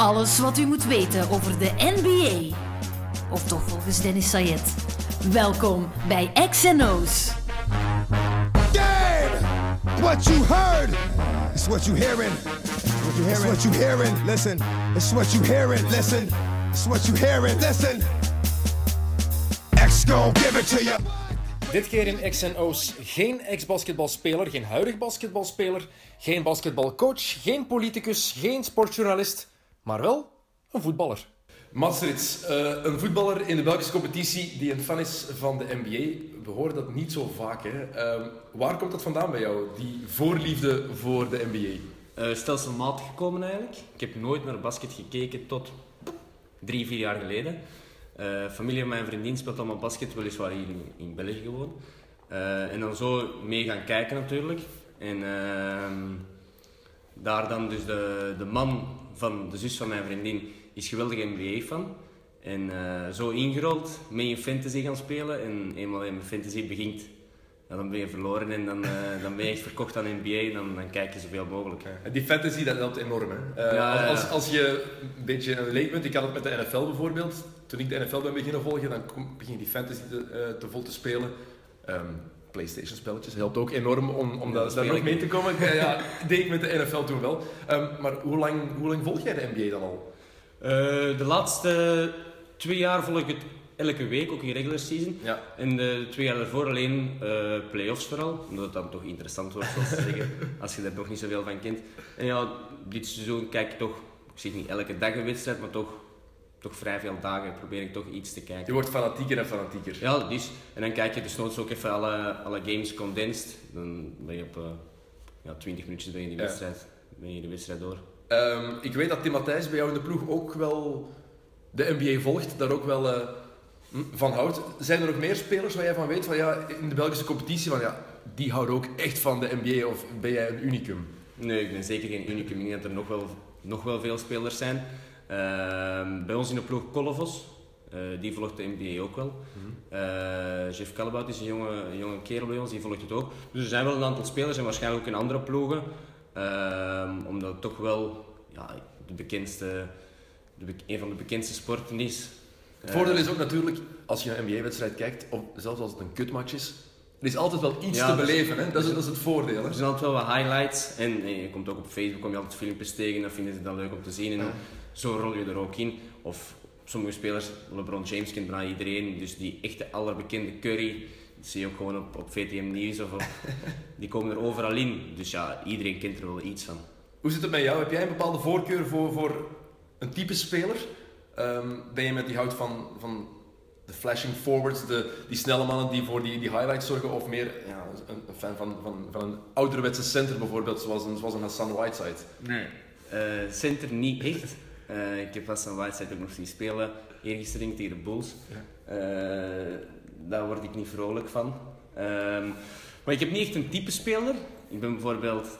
Alles wat u moet weten over de NBA. Of toch volgens Dennis Sayed. Welkom bij XNO's. Game! What you heard is what you hearing. What you hearing? It's what you hearing. Listen. It's what you hearing. Listen. It's what you hearing. Listen. X gon' give it to you. Dit keer in XNO's geen ex-basketbalspeler, geen huidig basketbalspeler, geen basketbalcoach, geen politicus, geen sportjournalist, maar wel een voetballer. Mats Rits, eh, een voetballer in de Belgische competitie die een fan is van de NBA. We horen dat niet zo vaak. Hè? Ehm, waar komt dat vandaan bij jou, die voorliefde voor de NBA? Eh, stelselmatig gekomen eigenlijk. Ik heb nooit naar basket gekeken tot drie, vier jaar geleden. Eh, familie van mijn vriendin speelt allemaal basket, weliswaar hier in, in België gewoon. Eh, en dan zo mee gaan kijken natuurlijk. En ehm, daar dan dus de, de man van de zus van mijn vriendin is geweldig NBA-fan. En eh, zo ingerold, mee in fantasy gaan spelen. En eenmaal in mijn fantasy begint, ja, dan ben je verloren en dan, eh, dan ben je echt verkocht aan NBA en dan, dan kijk je zoveel mogelijk. Die fantasy, dat helpt enorm. Hè? Eh, Ja. Als, als je een beetje een leek bent, ik had het met de NFL bijvoorbeeld. Toen ik de NFL ben beginnen volgen, dan kom- begin je die fantasy te, te vol te spelen. Ehm, Playstation spelletjes helpt ook enorm om, om Ja, daar, dat daar nog mee te komen. Ja, ja, deed ik met de NFL toen wel. Ehm, maar hoe lang, hoe lang volg jij de NBA dan al? Eh, de laatste twee jaar volg ik het elke week, ook in regular season. Ja. En de twee jaar daarvoor alleen eh play-offs vooral, omdat het dan toch interessant wordt, zoals ze zeggen, als je er nog niet zoveel van kent. En ja, dit seizoen kijk ik toch, ik zeg niet elke dag een wedstrijd, maar toch, toch vrij veel dagen probeer ik toch iets te Je kijken. wordt fanatieker en fanatieker. Ja, dus. En dan kijk je dus nooit ook even alle, alle games condensed. Dan ben je op eh, ja, 20 minuutjes ben je die Ja. wedstrijd, ben je de wedstrijd door. Ehm, ik weet dat Tim Matthijs bij jou in de ploeg ook wel de NBA volgt, daar ook wel eh, hm, van houdt. Zijn er nog meer spelers waar jij van weet, van ja, in de Belgische competitie, van ja, die houden ook echt van de NBA of ben jij een unicum? Nee, ik ben zeker geen unicum. Ik denk dat er nog wel, nog wel veel spelers zijn. Ehm, bij ons in de ploeg Kolovos, eh, die volgt de NBA ook wel. Eh, Jeff Callebaut is een jonge, een jonge kerel bij ons, die volgt het ook. Dus er zijn wel een aantal spelers en waarschijnlijk ook in andere ploegen. Ehm, omdat het toch wel ja, de bekendste, de, een van de bekendste sporten is. Het Eh, voordeel is ook natuurlijk, als je een NBA-wedstrijd kijkt, of zelfs als het een kutmatch is, er is altijd wel iets Ja, te is- beleven. Hè? Dat, is, dat is het voordeel. Hè? Er zijn altijd wel wat highlights en eh, je komt ook op Facebook, kom je altijd filmpjes tegen, dat vinden ze dan leuk om te zien en Ja. Zo rol je er ook in. Of sommige spelers, LeBron James kent bijna iedereen, dus die echte allerbekende Curry, die zie je ook gewoon op, op VTM Nieuws of op, die komen er overal in. Dus ja, iedereen kent er wel iets van. Hoe zit het met jou? Heb jij een bepaalde voorkeur voor, voor een type speler? Ehm, ben je met die houdt van, van de flashing forwards, de, die snelle mannen die voor die, die highlights zorgen, of meer ja, een, een fan van, van, van een ouderwetse center bijvoorbeeld, zoals een, zoals een Hassan Whiteside? Nee. Eh, center niet echt. Eh, ik heb Hassan Whiteside ook nog zien spelen, eergisteren tegen de Bulls. Eh, daar word ik niet vrolijk van. Ehm, maar ik heb niet echt een type speler. Ik ben bijvoorbeeld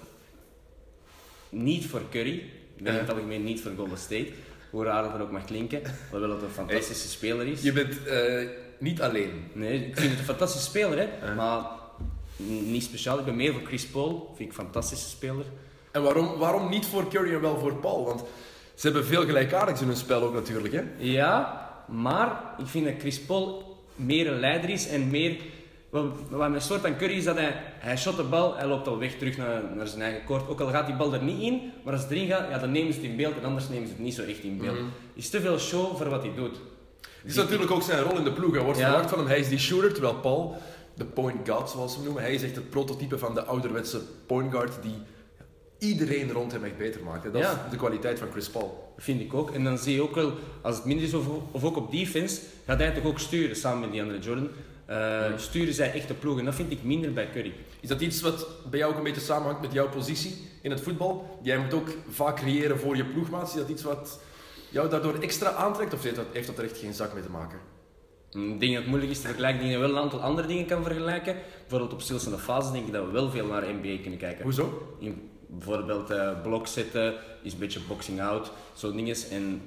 niet voor Curry. Ik ben in het algemeen niet voor Golden State. Hoe raar dat er ook mag klinken. Hoewel het een fantastische speler is. Je bent eh, niet alleen. Nee, ik vind het een fantastische speler, hè. Maar niet speciaal. Ik ben meer voor Chris Paul. Vind ik een fantastische speler. En waarom, waarom niet voor Curry en wel voor Paul? Want ze hebben veel gelijkaardigs in hun spel ook natuurlijk. Hè? Ja, maar ik vind dat Chris Paul meer een leider is en meer... Wat, wat mijn soort van Curry is dat hij, hij shot de bal, hij loopt al weg terug naar, naar zijn eigen koord. Ook al gaat die bal er niet in, maar als het erin gaat, ja, dan nemen ze het in beeld en anders nemen ze het niet zo echt in beeld. Mhm. is te veel show voor wat hij doet. Het is natuurlijk ook zijn rol in de ploeg. Er wordt Ja. verwacht van hem. Hij is die shooter, terwijl Paul, de point guard zoals ze hem noemen, hij is echt het prototype van de ouderwetse point guard die iedereen rond hem echt beter maakt. hè. Dat Ja. is de kwaliteit van Chris Paul. Vind ik ook. En dan zie je ook wel, als het minder is of, of ook op defense, gaat hij toch ook sturen samen met die andere Jordan. Eh, Sturen zij echt de ploeg en dat vind ik minder bij Curry. Is dat iets wat bij jou ook een beetje samenhangt met jouw positie in het voetbal? Jij moet ook vaak creëren voor je ploegmaat. Is dat iets wat jou daardoor extra aantrekt of heeft dat, heeft dat er echt geen zak mee te maken? Ik denk dat het moeilijk is te vergelijken. Ik denk dat je wel een aantal andere dingen kan vergelijken. Bijvoorbeeld op stilstaande fases denk ik dat we wel veel naar NBA kunnen kijken. Hoezo? In, bijvoorbeeld eh blok zetten, is een beetje boxing out, zo'n dingen. En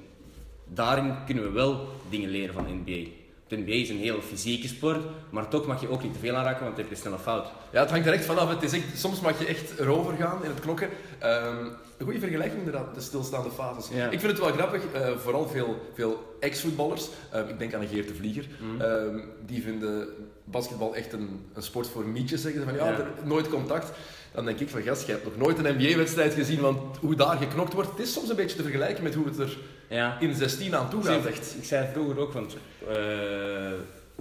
daarin kunnen we wel dingen leren van NBA. de NBA is een heel fysieke sport, maar toch mag je ook niet te veel aanraken, want dan heb je snel een fout. Ja, het hangt er echt vanaf. Het is echt, soms mag je echt erover gaan in het knokken. Ehm, een goede vergelijking inderdaad, de stilstaande fases. Ja. Ik vind het wel grappig, eh, vooral veel, veel ex-voetballers, ehm, ik denk aan een Geert de Vlieger, Mhm. ehm, die vinden basketbal echt een, een sport voor mietjes. Zeggen ze van ja, Ja. er, nooit contact. Dan denk ik van gast, je hebt nog nooit een NBA-wedstrijd gezien, want hoe daar geknokt wordt, het is soms een beetje te vergelijken met hoe het er Ja. in 16 aan toe gaat. Echt. ik zei vroeger ook, want eh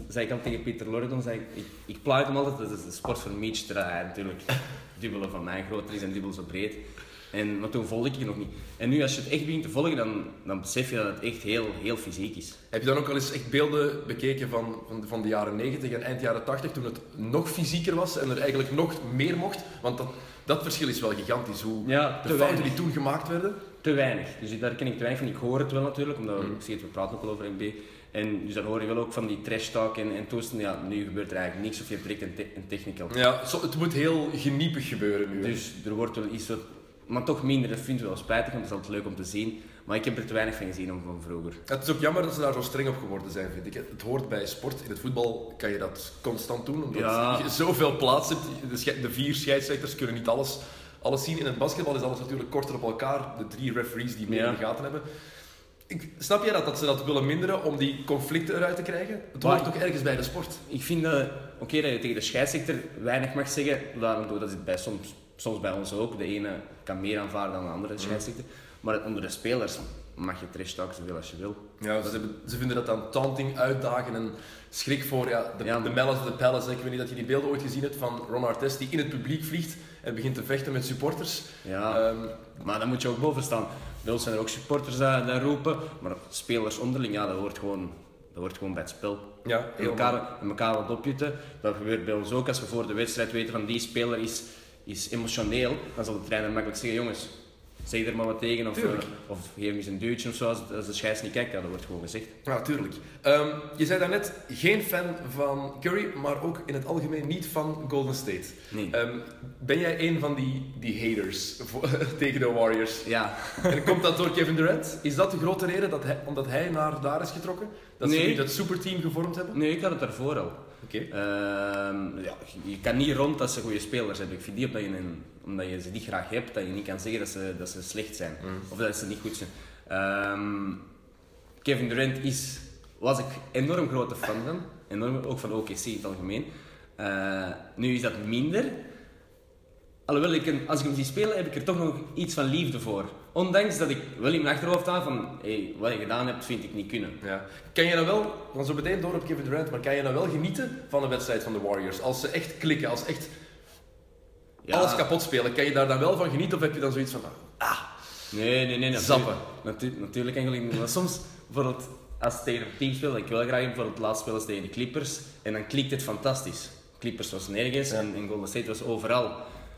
zei ik al tegen Pieter Lordon, zei ik, ik, ik pleit hem altijd, dat is de sport van hij natuurlijk dubbele van mij groter is en dubbel zo breed. En, maar toen volgde ik je nog niet. En nu als je het echt begint te volgen, dan, dan besef je dat het echt heel, heel fysiek is. Heb je dan ook al eens echt beelden bekeken van, van, de, van de jaren 90 en eind jaren 80, toen het nog fysieker was en er eigenlijk nog meer mocht? Want dat, dat verschil is wel gigantisch, hoe Ja, de te fouten weinig. die toen gemaakt werden. Te weinig. Dus daar ken ik te weinig van. Ik hoor het wel natuurlijk, omdat we, Mm. ik zie het, we praten ook wel over NBA. En dus daar hoor je wel ook van die trash talk en, en toestand. Ja, nu gebeurt er eigenlijk niks of je hebt direct een, te- een technical. Ja, zo, het moet heel geniepig gebeuren nu. hè. Dus er wordt wel iets wat, maar toch minder. Dat vind ik wel spijtig, want dat is altijd leuk om te zien. Maar ik heb er te weinig van gezien om van vroeger. Het is ook jammer dat ze daar zo streng op geworden zijn, vind ik. Het hoort bij sport. In het voetbal kan je dat constant doen, omdat Ja. je zoveel plaats hebt. De, vier scheidsrechters kunnen niet alles, alles zien. In het basketbal is alles natuurlijk korter op elkaar. De drie referees die meer Ja. in de gaten hebben. Ik, snap jij dat, dat ze dat willen minderen om die conflicten eruit te krijgen? Het hoort toch ergens bij de sport? Ik vind dat, oké dat je tegen de scheidsrechter weinig mag zeggen. Daarom dat is bij soms, soms bij ons ook. De ene kan meer aanvaarden dan de andere scheidsrechter. Maar onder de spelers mag je trash talken zoveel als je wil. Ja, ze, hebben- ze vinden dat dan taunting, uitdagen en schrik voor ja, de, Ja, de of the Palace. Ik weet niet dat je die beelden ooit gezien hebt van Ron Artest die in het publiek vliegt en begint te vechten met supporters. Ja. Ehm, Maar dan moet je ook boven staan. Bij ons zijn er ook supporters dat, dat roepen, maar spelers onderling, ja, dat hoort gewoon, dat hoort gewoon bij het spel. ja, elkaar, elkaar wat opjutten. Dat gebeurt bij ons ook. Als we voor de wedstrijd weten van die speler is, is emotioneel, dan zal de trainer makkelijk zeggen, jongens, zeg er maar wat tegen of, of geef hem eens een duwtje of zo. Als, als de scheids niet kijkt, ja, dat wordt gewoon gezegd. Ja, tuurlijk. Ehm, je zei daarnet geen fan van Curry, maar ook in het algemeen niet van Golden State. Nee. Ehm, ben jij een van die, die haters voor- tegen de Warriors? Ja, En komt dat door Kevin Durant? Is dat de grote reden dat hij, omdat hij naar daar is getrokken? Dat ze nu dat superteam gevormd hebben? nee, ik had het daarvoor al. Oké. Ehm, ja, je kan niet rond als ze goede spelers hebben. Ik vind niet omdat je, een, omdat je ze niet graag hebt, dat je niet kan zeggen dat ze, dat ze slecht zijn. Of dat ze niet goed zijn. Ehm, Kevin Durant is, was ik enorm grote fan van. Enorm, ook van OKC in het algemeen. Eh, nu is dat minder. Alhoewel, ik, als ik hem zie spelen, heb ik er toch nog iets van liefde voor. Ondanks dat ik wel in mijn achterhoofd heb van, hey, wat je gedaan hebt, vind ik niet kunnen. Ja. Kan je dan wel, want zo meteen door op Kevin Durant, maar kan je dan wel genieten van een wedstrijd van de Warriors? Als ze echt klikken, als ze echt Ja. alles kapot spelen, kan je daar dan wel van genieten of heb je dan zoiets van, ah, Nee, nee, nee. Natuurlijk, Zappen. natu- natuurlijk eigenlijk. Maar soms, bijvoorbeeld, als het tegen een team ik wel graag heb, bijvoorbeeld laatst spelen tegen de Clippers, en dan klikt het fantastisch. Clippers was nergens Ja. en, en Golden State was overal.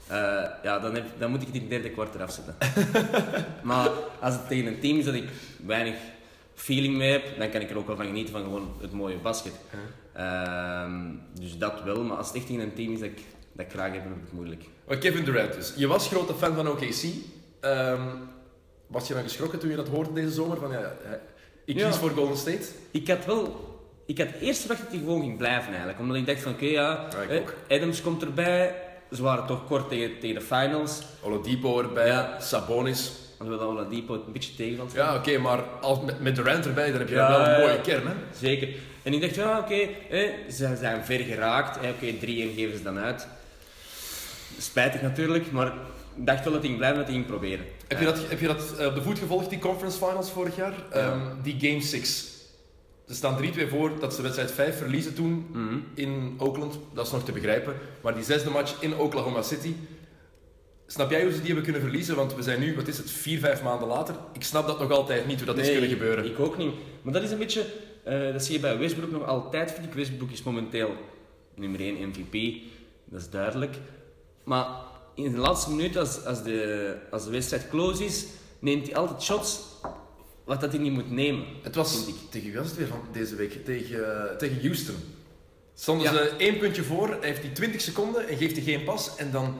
Eh, ja, dan, heb, dan moet ik het in het derde kwart eraf zetten. maar als het tegen een team is dat ik weinig feeling mee heb, dan kan ik er ook wel van genieten van gewoon het mooie basket. Ehm, dus dat wel, maar als het echt tegen een team is dat ik, dat ik graag heb, dan heb ik het moeilijk. Maar Kevin Durant dus. Je was grote fan van OKC. Ehm, was je dan geschrokken toen je dat hoorde deze zomer? Van, ja, ik Ja. kies voor Golden State. Ik had wel... Ik had eerst verwacht dat hij gewoon ging blijven eigenlijk. Omdat ik dacht van, oké ja. Adams komt erbij. Ze waren toch kort tegen, tegen de finals. Oladipo erbij, Ja. Sabonis. Oladipo het een beetje tegenvalt. Ja, oké, maar als, met, met Durant erbij, dan heb je Ja, dan wel een mooie kern, hè? Zeker. En ik dacht, ja oké, eh, ze zijn ver geraakt. Eh, oké, 3-1 geven ze dan uit. Spijtig natuurlijk, maar ik dacht wel dat hij ging blijven, dat hij ging proberen. Heb je dat, heb je dat eh, op de voet gevolgd, die conference finals vorig jaar? Ehm, die game 6. Ze staan 3-2 voor dat ze wedstrijd 5 verliezen toen Mhm. in Oakland. Dat is nog te begrijpen. Maar die zesde match in Oklahoma City. Snap jij hoe ze die hebben kunnen verliezen? Want we zijn nu, wat is het, 4, 5 maanden later. Ik snap dat nog altijd niet, hoe dat is kunnen gebeuren. Ik ook niet. Maar dat is een beetje, eh, dat zie je bij Westbrook nog altijd, vind ik. Westbrook is momenteel nummer 1 MVP, dat is duidelijk. Maar in de laatste minuut, als, als, de, als de wedstrijd close is, neemt hij altijd shots wat dat hij niet moet nemen. Het was tegen wie was het weer van deze week? Tegen, eh, tegen Houston. Stonden Ja. ze één puntje voor, hij heeft die 20 seconden en geeft hij geen pas. En dan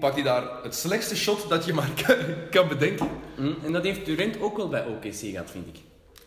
pakt hij daar het slechtste shot dat je maar kan, kan bedenken. Hm, En dat heeft Durant ook wel bij OKC gehad, vind ik.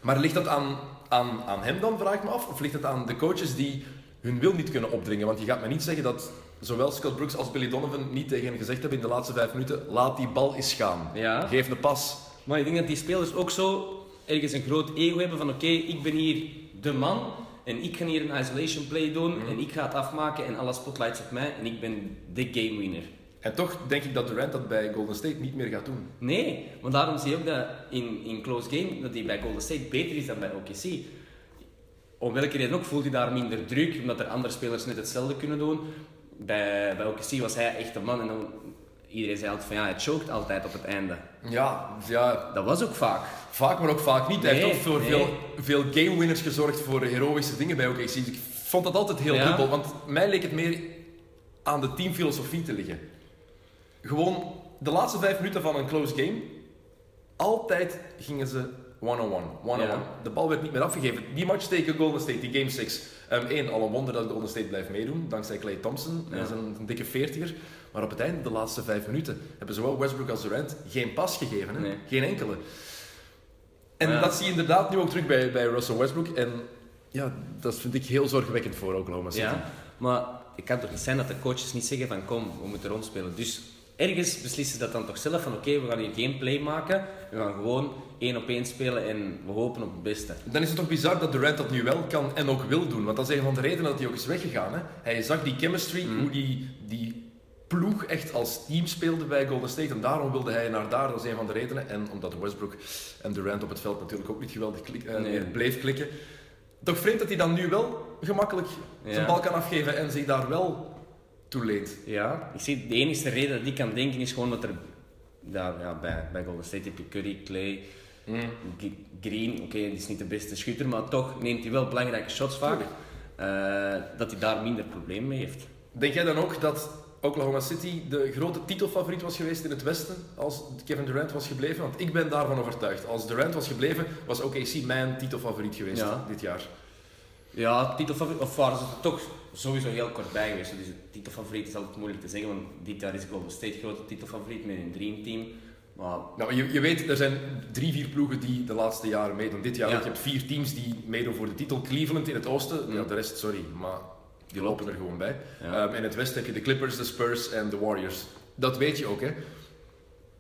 Maar ligt dat aan aan, aan hem dan, vraag ik me af? Of ligt het aan de coaches die hun wil niet kunnen opdringen? Want je gaat me niet zeggen dat zowel Scott Brooks als Billy Donovan niet tegen hem gezegd hebben in de laatste vijf minuten: laat die bal eens gaan. Ja. Geef een pas. Maar ik denk dat die spelers ook zo ergens een groot ego hebben van oké, ik ben hier de man en ik ga hier een isolation play doen Mhm. en ik ga het afmaken en alle spotlights op mij en ik ben de game winner. En toch denk ik dat Durant dat bij Golden State niet meer gaat doen. Nee, maar daarom zie je ook dat in, in close game dat hij bij Golden State beter is dan bij OKC. Om welke reden ook voelt hij daar minder druk, omdat er andere spelers net hetzelfde kunnen doen. Bij, bij OKC was hij echt de man en dan, iedereen zei altijd van ja, hij choked altijd op het einde. Ja, ja, Dat was ook vaak. vaak, maar ook vaak niet. Hij Nee, heeft ook voor nee. veel, veel game winners gezorgd voor heroïsche dingen bij OKC. Ik vond dat altijd heel Ja. dubbel, want mij leek het meer aan de teamfilosofie te liggen. Gewoon de laatste vijf minuten van een close game, altijd gingen ze one-on-one. one-on-one. Ja. De bal werd niet meer afgegeven. Die match tegen Golden State, die game 6. Eén, al een wonder dat Golden State blijft meedoen, dankzij Clay Thompson. Ja. Hij is een, een dikke veertiger. Maar op het einde, de laatste vijf minuten, hebben zowel Westbrook als Durant geen pas gegeven. Hè? Nee. Geen enkele. En Ja. dat zie je inderdaad nu ook terug bij, bij Russell Westbrook. En ja, dat vind ik heel zorgwekkend voor Oklahoma City. Ja, maar het kan toch niet zijn dat de coaches niet zeggen van kom, we moeten rondspelen. Dus ergens beslissen ze dat dan toch zelf van oké, we gaan hier geen play maken. We gaan gewoon één op één spelen en we hopen op het beste. Dan is het toch bizar dat Durant dat nu wel kan en ook wil doen. Want dat is een van de redenen dat hij ook is weggegaan. Hè? Hij zag die chemistry, Mhm. hoe die, die ploeg echt als team speelde bij Golden State. En daarom wilde hij naar daar. Dat is een van de redenen. En omdat Westbrook en Durant op het veld natuurlijk ook niet geweldig klik, eh, Nee. bleef klikken. Toch vreemd dat hij dan nu wel gemakkelijk zijn bal kan afgeven en zich daar wel toe leent. Ja, ik zie de enige reden dat ik kan denken is gewoon dat er ja, ja, bij, bij Golden State heb je Curry, Clay, G- Green. Oké, die is niet de beste schutter, maar toch neemt hij wel belangrijke shots vaak. Eh, dat hij daar minder problemen mee heeft. Denk jij dan ook dat Oklahoma City de grote titelfavoriet was geweest in het Westen als Kevin Durant was gebleven? Want ik ben daarvan overtuigd. Als Durant was gebleven, was OKC mijn titelfavoriet geweest Ja. dit jaar. Ja, titelfavoriet, of waren ze er toch sowieso heel kort bij geweest. Dus titelfavoriet is altijd moeilijk te zeggen, want dit jaar is Golden State grote titelfavoriet met een dreamteam. Maar Nou, je, je weet, er zijn drie, vier ploegen die de laatste jaren meedoen. Dit jaar Ja. Je hebt vier teams die meedoen voor de titel. Cleveland in het oosten, ja, de rest, sorry, maar die lopen er gewoon bij. Ja. Ehm, in het westen heb je de Clippers, de Spurs en de Warriors. Dat weet je ook, hè.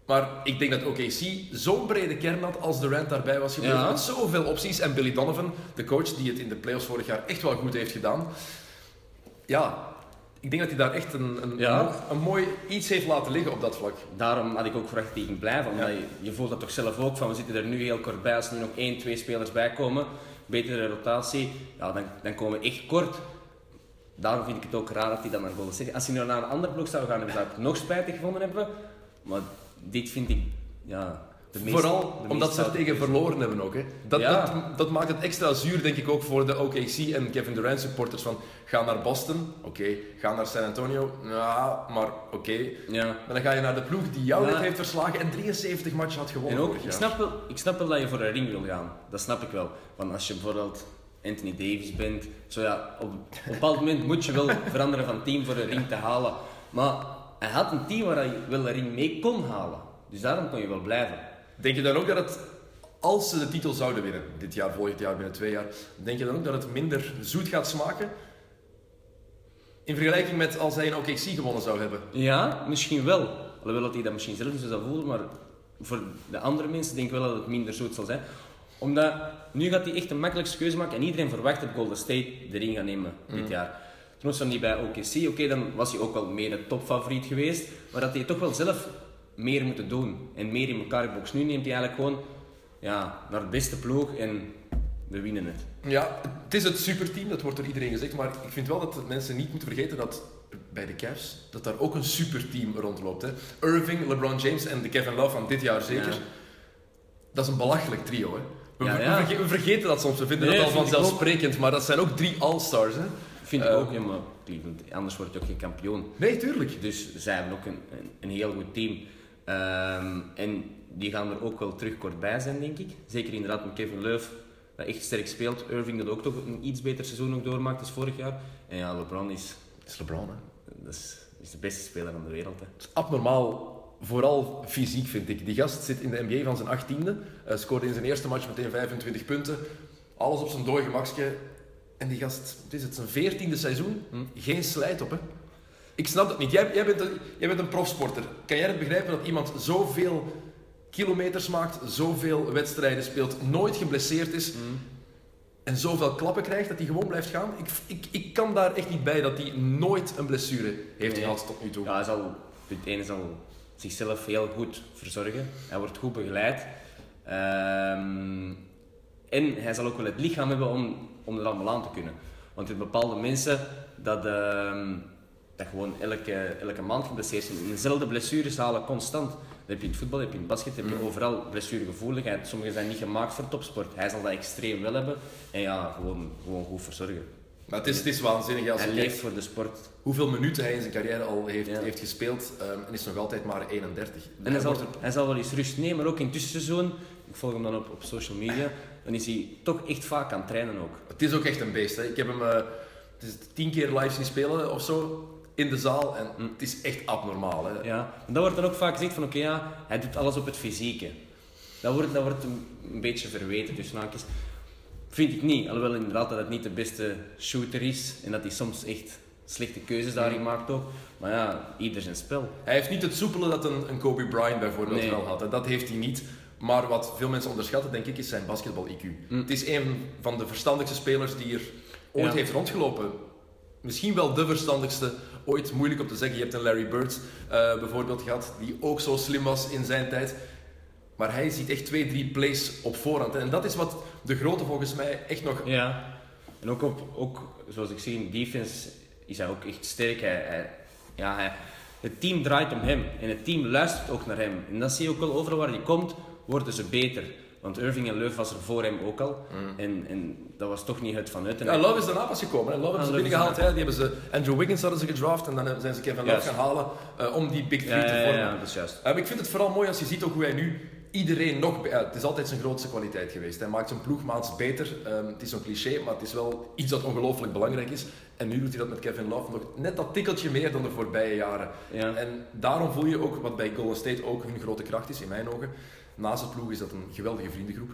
Maar ik denk dat OKC zo'n brede kern had als Durant daarbij was gebleven. Ja. Met zoveel opties. En Billy Donovan, de coach die het in de playoffs vorig jaar echt wel goed heeft gedaan. Ja, ik denk dat hij daar echt een, een, Ja. een, een mooi iets heeft laten liggen op dat vlak. daarom had ik ook verwacht tegen blijven. Omdat Ja. je, je voelt dat toch zelf ook van, we zitten er nu heel kort bij. Als er nu nog één, twee spelers bij komen, betere rotatie, ja, dan, dan komen we echt kort. Daarom vind ik het ook raar dat hij dan naar State... Als hij nu naar een andere ploeg zou gaan, dan zou ik het nog spijtig gevonden hebben. Maar dit vind ik, ja... De meest, Vooral de omdat ze er tegen verloren hebben ook. Hè. Dat, Ja. dat, dat maakt het extra zuur, denk ik, ook voor de OKC en Kevin Durant supporters. Van, ga naar Boston, oké. Ga naar San Antonio, ja, maar oké. Ja. Maar dan ga je naar de ploeg die jou Ja. net heeft verslagen en 73 matchen had gewonnen En ook, ik snap, wel, ik snap wel dat je voor een ring wil gaan. Dat snap ik wel. Want als je bijvoorbeeld Anthony Davis bent, zo ja, op, op een bepaald moment moet je wel veranderen van team voor een ring te halen. Maar hij had een team waar hij wel een ring mee kon halen. Dus daarom kon je wel blijven. Denk je dan ook dat het, als ze de titel zouden winnen, dit jaar, volgend jaar, binnen twee jaar, denk je dan ook dat het minder zoet gaat smaken? In vergelijking met als hij een OKC gewonnen zou hebben. Ja, misschien wel. Alhoewel dat hij dat misschien zelf niet zo zou voelen, maar voor de andere mensen denk ik wel dat het minder zoet zal zijn. Omdat nu gaat hij echt een makkelijkste keuze maken en iedereen verwacht dat Golden State de ring gaat nemen dit jaar. Toen was hij niet bij OKC, oké, dan was hij ook wel meer de topfavoriet geweest, maar dat hij toch wel zelf meer moeten doen en meer in elkaar box. Nu neemt hij eigenlijk gewoon ja, naar het beste ploeg en we winnen het. Ja, het is het superteam, dat wordt door iedereen gezegd, maar ik vind wel dat de mensen niet moeten vergeten dat bij de Cavs, dat daar ook een superteam rondloopt. Hè. Irving, LeBron James en de Kevin Love van dit jaar zeker. Ja. Dat is een belachelijk trio. Hè. We, Ja, ja. we vergeten dat soms, we vinden Nee, dat al vanzelfsprekend, maar dat zijn ook drie all-stars. Hè. Vind ik Eh, ook, ja, maar Cleveland, anders word je ook geen kampioen. Nee, tuurlijk. Dus zij hebben ook een, een, een heel goed team. Ehm, en die gaan er ook wel terug kort bij zijn, denk ik. Zeker inderdaad met Kevin Love, dat echt sterk speelt. Irving dat ook toch een iets beter seizoen ook doormaakt als vorig jaar. En ja, LeBron is, Dat is LeBron, hè. dat is, is de beste speler van de wereld. Hè. Het is abnormaal, vooral fysiek vind ik. Die gast zit in de NBA van zijn achttiende, uh, scoorde in zijn eerste match meteen 25 punten. Alles op zijn dooi gemakje. En die gast, het is het zijn veertiende seizoen, geen slijt op hè. Ik snap dat niet. Jij, jij, bent een, jij bent een profsporter. Kan jij het begrijpen dat iemand zoveel kilometers maakt, zoveel wedstrijden speelt, nooit geblesseerd is en zoveel klappen krijgt dat hij gewoon blijft gaan? Ik, ik, ik kan daar echt niet bij dat hij nooit een blessure heeft Nee. gehad tot nu toe. Ja, hij zal, het ene zal zichzelf heel goed verzorgen. Hij wordt goed begeleid. Ehm, en hij zal ook wel het lichaam hebben om, om er allemaal aan te kunnen. Want er zijn bepaalde mensen dat, ehm, dat gewoon elke, elke maand geblesseerd zijn. En dezelfde blessures halen constant. Dat heb je in het voetbal, heb je in het basket, heb je overal blessuregevoeligheid. Sommigen zijn niet gemaakt voor topsport. Hij zal dat extreem wel hebben. En ja, gewoon, gewoon goed verzorgen. Maar het is, het is waanzinnig als Hij leeft voor de sport. hoeveel minuten hij in zijn carrière al heeft, Ja. heeft gespeeld ehm, en is nog altijd maar 31. En hij zal, wordt er- hij zal wel eens rust nemen, maar ook in het tussenseizoen, ik volg hem dan op, op social media, dan is hij toch echt vaak aan het trainen ook. Het is ook echt een beest. Hè. Ik heb hem eh, het is tien keer live zien spelen of zo in de zaal en het is echt abnormaal. Hè. Ja. En dat wordt dan ook vaak gezegd van oké, ja, hij doet alles op het fysieke. Dat wordt, dat wordt een, beetje verweten, dus naakjes. Vind ik niet, alhoewel inderdaad dat het niet de beste shooter is en dat hij soms echt slechte keuzes daarin maakt ook. Maar ja, ieder zijn spel. Hij heeft niet het soepele dat een, een Kobe Bryant bijvoorbeeld Nee. wel had. Hè. Dat heeft hij niet. Maar wat veel mensen onderschatten, denk ik, is zijn basketbal-IQ. Het is een van de verstandigste spelers die er ooit Ja. heeft rondgelopen. Misschien wel de verstandigste. Ooit moeilijk om te zeggen. Je hebt een Larry Bird eh, bijvoorbeeld gehad, die ook zo slim was in zijn tijd. Maar hij ziet echt twee, drie plays op voorhand. En dat is wat de grote volgens mij echt nog... Ja. En ook, op, ook zoals ik zie, in defense is hij ook echt sterk. Hij, hij- ja, hij, het team draait om hem en het team luistert ook naar hem. En dat zie je ook wel overal waar hij komt, worden ze beter. Want Irving en Leuf was er voor hem ook al. En, en dat was toch niet het vanuit. En Ja, Love is daarna pas gekomen. Hè. Love hebben ze Love binnengehaald. Hè. Die hebben ze, Andrew Wiggins hadden ze gedraft en dan zijn ze Kevin Love gaan halen eh, om die big three ja, te ja, ja, vormen. ja, dat is juist. Eh, ik vind het vooral mooi als je ziet ook hoe hij nu iedereen nog... ja, het is altijd zijn grootste kwaliteit geweest. Hij maakt zijn ploegmaats beter. Ehm, het is zo'n cliché, maar het is wel iets dat ongelooflijk belangrijk is. En nu doet hij dat met Kevin Love nog net dat tikkeltje meer dan de voorbije jaren. Ja. En daarom voel je ook, wat bij Golden State ook hun grote kracht is, in mijn ogen. Naast het ploeg is dat een geweldige vriendengroep.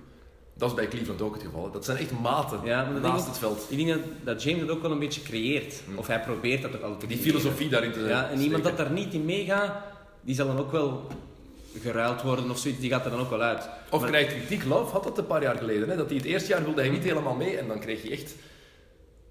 Dat is bij Cleveland ook het geval. hè. Dat zijn echt maten Ja, maar naast het veld. Ik denk dat, dat James dat ook wel een beetje creëert. Of hij probeert dat ook altijd te Die creëren. filosofie daarin te Ja, en iemand dat daar niet in meegaat, die zal dan ook wel geruild worden of zoiets. Die gaat er dan ook wel uit. Of Maar- krijgt kritiek. Love had dat een paar jaar geleden. Hè? Dat hij het eerste jaar wilde hij niet helemaal mee. En dan kreeg je echt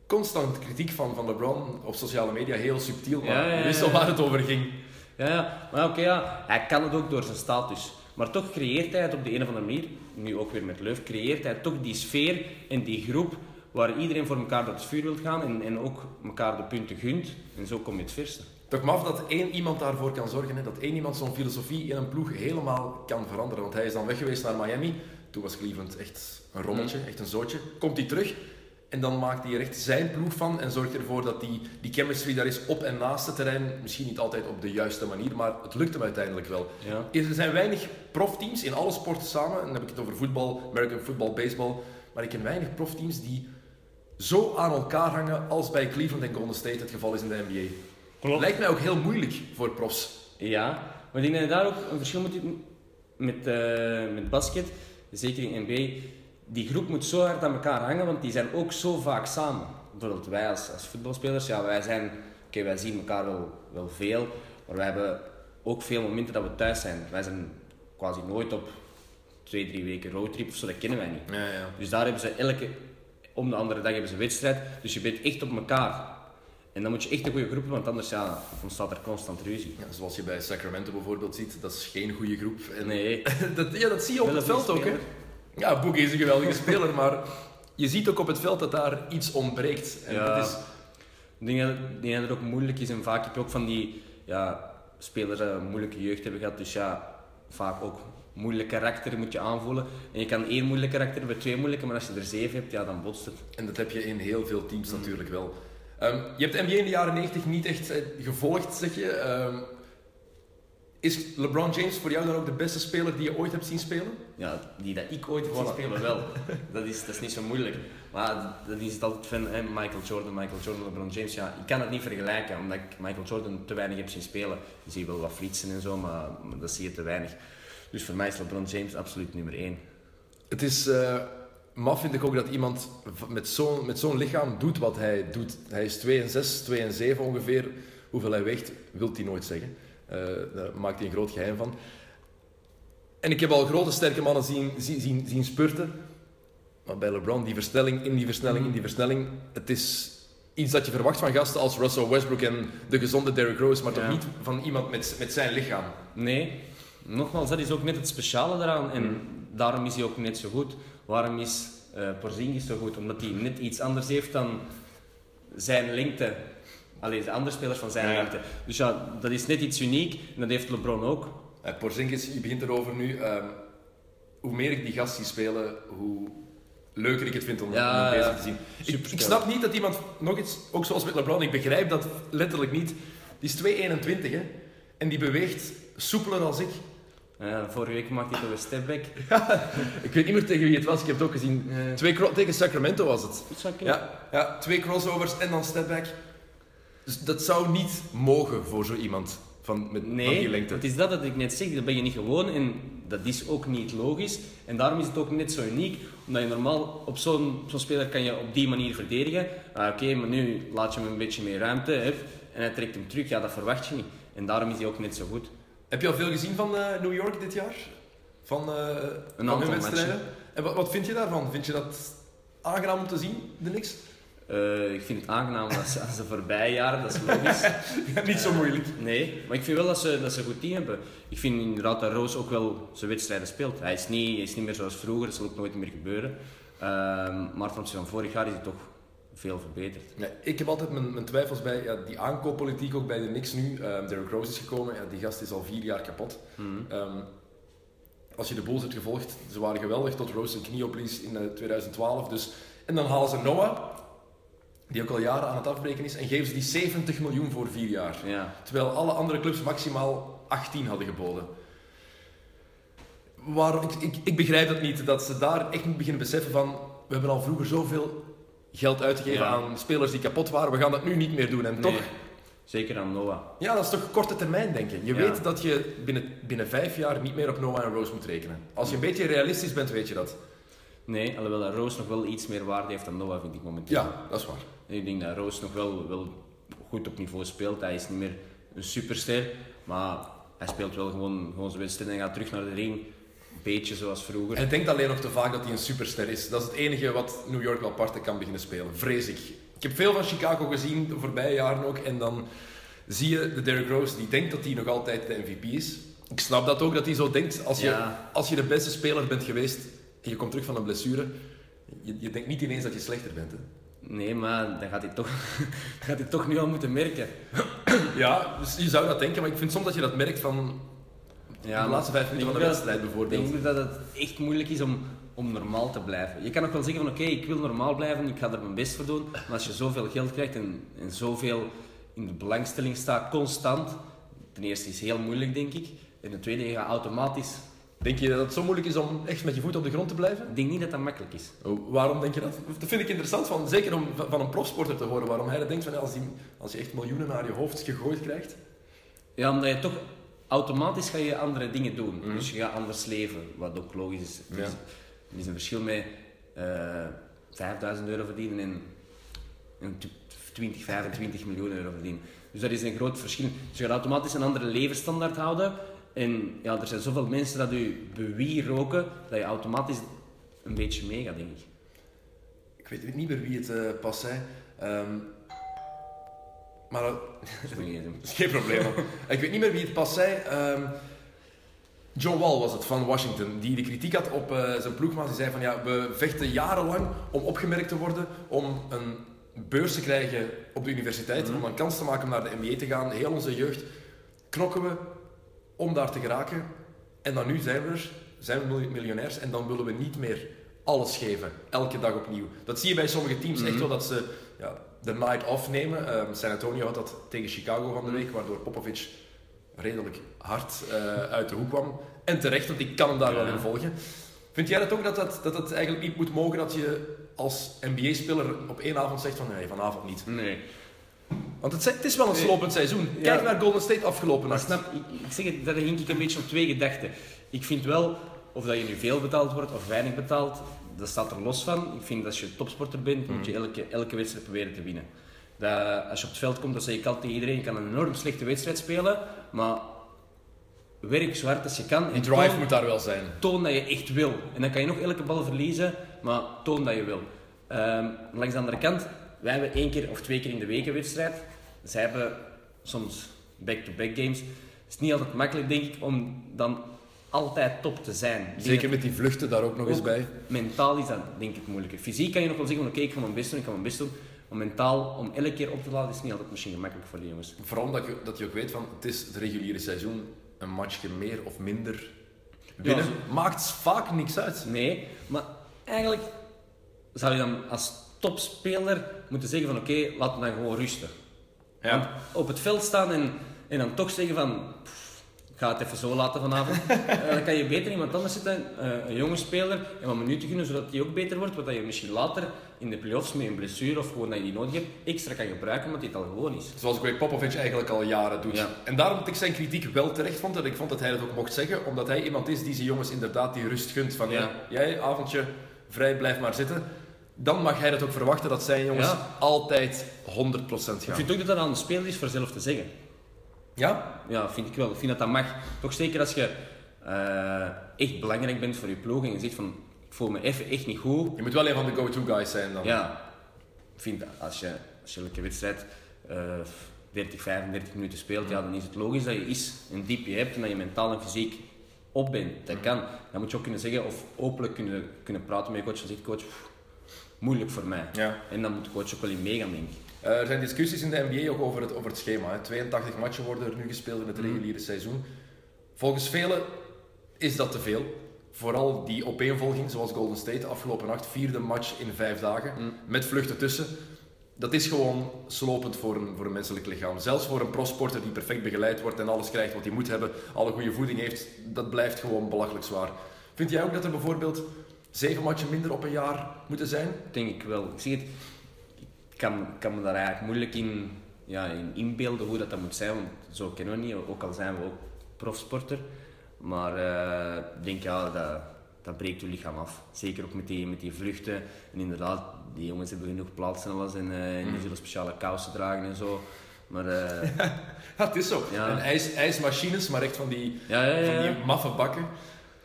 constant kritiek van, van LeBron op sociale media. Heel subtiel, maar Ja, ja, ja, je wist al waar het over ging. Ja, ja. maar oké, ja. hij kan het ook door zijn status. Maar toch creëert hij het op de een of andere manier, nu ook weer met Leuf, creëert hij toch die sfeer en die groep waar iedereen voor elkaar door het vuur wil gaan en, en ook elkaar de punten gunt. En zo kom je het verste. Toch maf dat één iemand daarvoor kan zorgen. Hè? Dat één iemand zo'n filosofie in een ploeg helemaal kan veranderen. Want hij is dan weg geweest naar Miami. Toen was Cleveland echt een rommeltje, echt een zootje. Komt hij terug en dan maakt hij er echt zijn ploeg van. En zorgt ervoor dat die, die chemistry daar is op en naast het terrein. Misschien niet altijd op de juiste manier, maar het lukt hem uiteindelijk wel. Ja. Er zijn weinig profteams in alle sporten samen. En dan heb ik het over voetbal, American football, baseball. Maar ik ken weinig profteams die zo aan elkaar hangen als bij Cleveland en Golden State het geval is in de NBA. Klopt. Lijkt mij ook heel moeilijk voor profs. Ja, maar ik denk dat je daar ook een verschil moet met, eh, met basket, zeker in NBA. Die groep moet zo hard aan elkaar hangen, want die zijn ook zo vaak samen. Bijvoorbeeld wij als, als voetbalspelers, ja, wij zijn, oké, wij zien elkaar wel, wel veel, maar wij hebben ook veel momenten dat we thuis zijn. Wij zijn quasi nooit op twee, drie weken roadtrip of zo, dat kennen wij niet. Ja, ja. Dus daar hebben ze elke, om de andere dag hebben ze een wedstrijd. Dus je bent echt op elkaar. En dan moet je echt een goede groep hebben, want anders ja, ontstaat er constant ruzie. Ja, zoals je bij Sacramento bijvoorbeeld ziet, dat is geen goede groep. En Nee, dat, ja, dat zie je op het veld ook. Hè. Ja, Boogie is een geweldige speler, maar je ziet ook op het veld dat daar iets ontbreekt. En Ja. dat is, Ik denk dat, ik denk dat het ook moeilijk is en vaak heb je ook van die ja, spelers die een moeilijke jeugd hebben gehad. Dus ja, vaak ook moeilijk karakter moet je aanvoelen. En je kan één moeilijk karakter hebben, twee moeilijke, maar als je er zeven hebt, ja, dan botst het. en dat heb je in heel veel teams natuurlijk wel. Ehm, je hebt de NBA in de jaren 90 niet echt eh, gevolgd, zeg je. Ehm, is LeBron James voor jou dan ook de beste speler die je ooit hebt zien spelen? Ja, die dat ik ooit heb zien spelen, wel. Dat is, dat is niet zo moeilijk. Maar dan is het altijd van hè, Michael Jordan, Michael Jordan, LeBron James. Ja, ik kan het niet vergelijken, omdat ik Michael Jordan te weinig heb zien spelen. Je ziet wel wat flitsen en zo, maar, maar dat zie je te weinig. Dus voor mij is LeBron James absoluut nummer één. Het is eh, maf vind ik ook dat iemand met zo'n met zo'n lichaam doet wat hij doet. Hij is 2 en 6, 2 en 7 ongeveer. Hoeveel hij weegt, wil hij nooit zeggen. Eh, daar maakt hij een groot geheim van. En ik heb al grote sterke mannen zien, zien, zien, spurten. Maar bij LeBron, die versnelling, in die versnelling, in die versnelling. Het is iets dat je verwacht van gasten als Russell Westbrook en de gezonde Derrick Rose. Maar toch niet van iemand met, met zijn lichaam. Nee, nogmaals, dat is ook net het speciale eraan. En daarom is hij ook net zo goed. Waarom is eh Porzingis zo goed? Omdat hij net iets anders heeft dan zijn lengte. Alleen de andere spelers van zijn lengte. Dus ja, dat is net iets uniek. En dat heeft LeBron ook. Uh, Porzingis, je begint erover nu. Ehm, hoe meer ik die gast zie spelen, hoe leuker ik het vind om, Ja, hem bezig ja. te zien. Ik, ik snap niet dat iemand, nog iets, ook zoals met LeBron, ik begrijp dat letterlijk niet. Die is 2,21 hè, en die beweegt soepeler als ik. Ja, vorige week maakte hij toch een stepback. Ik weet niet meer tegen wie het was, ik heb het ook gezien. Twee tegen Sacramento was het. Ja, ja, twee crossovers en dan stepback. Dus dat zou niet mogen voor zo iemand van, met, van die Nee, lengte. het is dat dat ik net zeg, dat ben je niet gewoon en dat is ook niet logisch. En daarom is het ook net zo uniek, omdat je normaal op zo'n zo'n speler kan je op die manier verdedigen. Ah, Oké, maar nu laat je hem een beetje meer ruimte en hij trekt hem terug, ja dat verwacht je niet. En daarom is hij ook net zo goed. Heb je al veel gezien van eh, New York dit jaar? Van, eh van aantal hun wedstrijden? En wat, wat vind je daarvan? Vind je dat aangenaam om te zien, de niks? Eh, ik vind het aangenaam dat ze, als ze voorbij jaren, dat is logisch. niet zo moeilijk. Nee, maar ik vind wel dat ze, dat ze een goed team hebben. Ik vind inderdaad dat Roos ook wel zijn wedstrijden speelt. Hij is niet, hij is niet meer zoals vroeger, dat zal ook nooit meer gebeuren. Ehm, maar ten opzichte van vorig jaar is hij toch veel verbeterd. Ja, ik heb altijd mijn, mijn twijfels bij ja, die aankooppolitiek, ook bij de Knicks nu. Ehm Derrick Rose is gekomen, ja, die gast is al vier jaar kapot. Mhm. Ehm, als je de Bulls hebt gevolgd, ze waren geweldig tot Rose zijn knie oplies in eh, 2012. Dus, en dan halen ze Noah, die ook al jaren aan het afbreken is, en geven ze die 70 miljoen voor vier jaar. Ja. Terwijl alle andere clubs maximaal 18 hadden geboden. Waarom, ik, ik, ik begrijp dat niet, dat ze daar echt niet beginnen beseffen van... We hebben al vroeger zoveel geld uitgegeven Ja. aan spelers die kapot waren, we gaan dat nu niet meer doen. En Nee, toch, Zeker aan Noah. ja, dat is toch korte termijn denken. Je Ja. weet dat je binnen, binnen vijf jaar niet meer op Noah en Rose moet rekenen. Als je een beetje realistisch bent, weet je dat. Nee, alhoewel dat Roos nog wel iets meer waarde heeft dan Noah, vind ik momenteel. Ja, dat is waar. Ik denk dat Roos nog wel, wel goed op niveau speelt. Hij is niet meer een superster, maar hij speelt wel gewoon, gewoon zijn wedstrijd en gaat terug naar de ring. Een beetje zoals vroeger. Hij denkt alleen nog te vaak dat hij een superster is. Dat is het enige wat New York wel parten kan beginnen spelen. Vrees ik. Ik heb veel van Chicago gezien, de voorbije jaren ook. En dan zie je de Derrick Rose, die denkt dat hij nog altijd de MVP is. Ik snap dat ook, dat hij zo denkt. Als je, Ja. als je de beste speler bent geweest en je komt terug van een blessure, je, je denkt niet ineens dat je slechter bent. Hè. Nee, maar dan gaat hij toch, dan gaat hij toch nu al moeten merken. Ja, dus je zou dat denken, maar ik vind soms dat je dat merkt van Ja, de laatste vijf minuten van de wedstrijd bijvoorbeeld. Ik denk dat het echt moeilijk is om, om normaal te blijven. Je kan ook wel zeggen van oké, ik wil normaal blijven, ik ga er mijn best voor doen. Maar als je zoveel geld krijgt en, en zoveel in de belangstelling staat, constant. Ten eerste is het heel moeilijk, denk ik. En ten tweede, je gaat automatisch... Denk je dat het zo moeilijk is om echt met je voet op de grond te blijven? Ik denk niet dat dat makkelijk is. Oh, waarom denk je dat? Dat vind ik interessant, van, zeker om van een profsporter te horen, waarom hij dat denkt van als, die, als je echt miljoenen naar je hoofd gegooid krijgt. Ja, omdat je toch automatisch ga je andere dingen doen. Mhm. Dus je gaat anders leven, wat ook logisch is. Er is, Ja. er is een verschil met eh 5000 euro verdienen en, en t- 20, 25 miljoen euro verdienen. Dus dat is een groot verschil. Dus je gaat automatisch een andere levensstandaard houden. En ja, er zijn zoveel mensen dat je bewieroken, dat je automatisch een beetje meegaat, denk ik. Ik weet niet meer wie het eh, pas zei. Ehm, maar dat is geen probleem. ik weet niet meer wie het pas zei. Ehm, John Wall was het van Washington, die de kritiek had op eh, zijn ploegmaat. Die zei van ja, we vechten jarenlang om opgemerkt te worden, om een beurs te krijgen op de universiteit, om een kans te maken om naar de NBA te gaan. Heel onze jeugd knokken we om daar te geraken. En dan nu zijn we er, zijn we mil- miljonairs en dan willen we niet meer alles geven, elke dag opnieuw. Dat zie je bij sommige teams echt wel, dat ze ja, de night off nemen. Ehm, San Antonio had dat tegen Chicago van de week, waardoor Popovic redelijk hard eh, uit de hoek kwam. En terecht, want ik kan hem daar wel in volgen. Vind jij dat ook, dat dat, dat het eigenlijk niet moet mogen dat je als NBA-speler op één avond zegt van nee, vanavond niet? Nee. Want het, het is wel een slopend seizoen. Kijk naar Golden State afgelopen nacht. snap, ik, ik zeg het, daar hink ik een beetje op twee gedachten. Ik vind wel, of dat je nu veel betaald wordt of weinig betaald, dat staat er los van. Ik vind dat als je topsporter bent, moet je elke, elke wedstrijd proberen te winnen. Dat, als je op het veld komt, dan zeg ik altijd tegen iedereen, je kan een enorm slechte wedstrijd spelen, maar werk zo hard als je kan. Die drive toon- moet daar wel zijn. toon dat je echt wil. En dan kan je nog elke bal verliezen, maar toon dat je wil. Ehm, langs de andere kant, wij hebben één keer of twee keer in de week een wedstrijd. Zij hebben soms back-to-back games. Het is niet altijd makkelijk, denk ik, om dan altijd top te zijn. Zeker met die vluchten daar ook nog eens bij. Mentaal is dat denk ik moeilijker. Fysiek kan je nog wel zeggen van oké, ik ga mijn best doen, ik ga mijn best doen. Maar mentaal, om elke keer op te laden, is niet altijd misschien gemakkelijk voor die jongens. Vooral dat je, dat je ook weet van het is het reguliere seizoen, een matchje meer of minder winnen. Maakt vaak niks uit. Nee, maar eigenlijk zou je dan als topspeler moeten zeggen van oké, laten we dan gewoon rusten. Want op het veld staan en, en dan toch zeggen van pff, ga het even zo laten vanavond. Eh, dan kan je beter iemand anders zitten, eh, een jonge speler, en wat minuten gunnen zodat die ook beter wordt. Wat je misschien later in de playoffs met een blessure of gewoon dat je die nodig hebt, extra kan gebruiken omdat die het al gewoon is. Zoals Greg Popovich eigenlijk al jaren doet. Ja. En daarom dat ik zijn kritiek wel terecht vond. En ik vond dat hij dat ook mocht zeggen. Omdat hij iemand is die zijn jongens inderdaad die rust gunt. Van Ja. ja. jij, avondje, vrij, blijf maar zitten. Dan mag hij dat ook verwachten dat zijn jongens Ja. altijd 100% Ik gaan. vind ook dat dat aan de speler is voor zelf te zeggen. Ja? Ja, vind ik wel. Ik vind dat dat mag. Toch zeker als je eh, echt belangrijk bent voor je ploeg en je zegt van ik voel me even echt niet goed. Je moet wel een van de go-to guys zijn dan. Ja, ik vind dat als je, als je elke wedstrijd eh 30, 35 minuten speelt, ja, dan is het logisch dat je iets een diepje hebt en dat je mentaal en fysiek op bent. Dat kan. Dan moet je ook kunnen zeggen of openlijk kunnen, kunnen praten met je coach en zegt coach, moeilijk voor mij. Ja. En dan moet de coach ook wel in meegaan, denk ik. Eh, er zijn discussies in de NBA ook over het, over het schema. Hè. 82 matchen worden er nu gespeeld in het Mhm. reguliere seizoen. Volgens velen is dat te veel. Vooral die opeenvolging, zoals Golden State afgelopen nacht, vierde match in vijf dagen, Mhm. met vluchten tussen. Dat is gewoon slopend voor een, voor een menselijk lichaam. Zelfs voor een prosporter die perfect begeleid wordt en alles krijgt wat hij moet hebben, alle goede voeding heeft, dat blijft gewoon belachelijk zwaar. Vind jij ook dat er bijvoorbeeld zeven matchen minder op een jaar moeten zijn? Denk ik wel. Ik zeg het, ik kan, kan me daar eigenlijk moeilijk in, ja, in inbeelden hoe dat, dat moet zijn, want zo kennen we niet, ook al zijn we ook profsporter. Maar eh, ik denk ja, dat, dat breekt je lichaam af. Zeker ook met die, met die vluchten. En inderdaad, die jongens hebben genoeg plaats en alles en, eh, en die zullen speciale kousen dragen en zo. Maar eh, Ja, het is zo. Ja. En ijs, ijsmachines, maar echt van die, ja, ja, ja, van die maffe bakken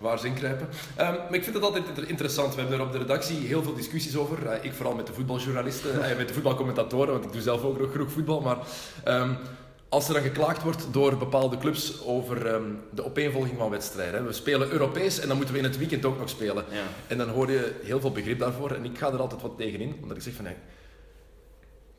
waar ze in kruipen. Ehm, maar ik vind het altijd inter- interessant. We hebben er op de redactie heel veel discussies over. Eh, ik vooral met de voetbaljournalisten, eh, met de voetbalcommentatoren, want ik doe zelf ook nog genoeg voetbal. Maar ehm, als er dan geklaagd wordt door bepaalde clubs over ehm, de opeenvolging van wedstrijden. We spelen Europees en dan moeten we in het weekend ook nog spelen. Ja. En dan hoor je heel veel begrip daarvoor. En ik ga er altijd wat tegen in, omdat ik zeg van... Hey,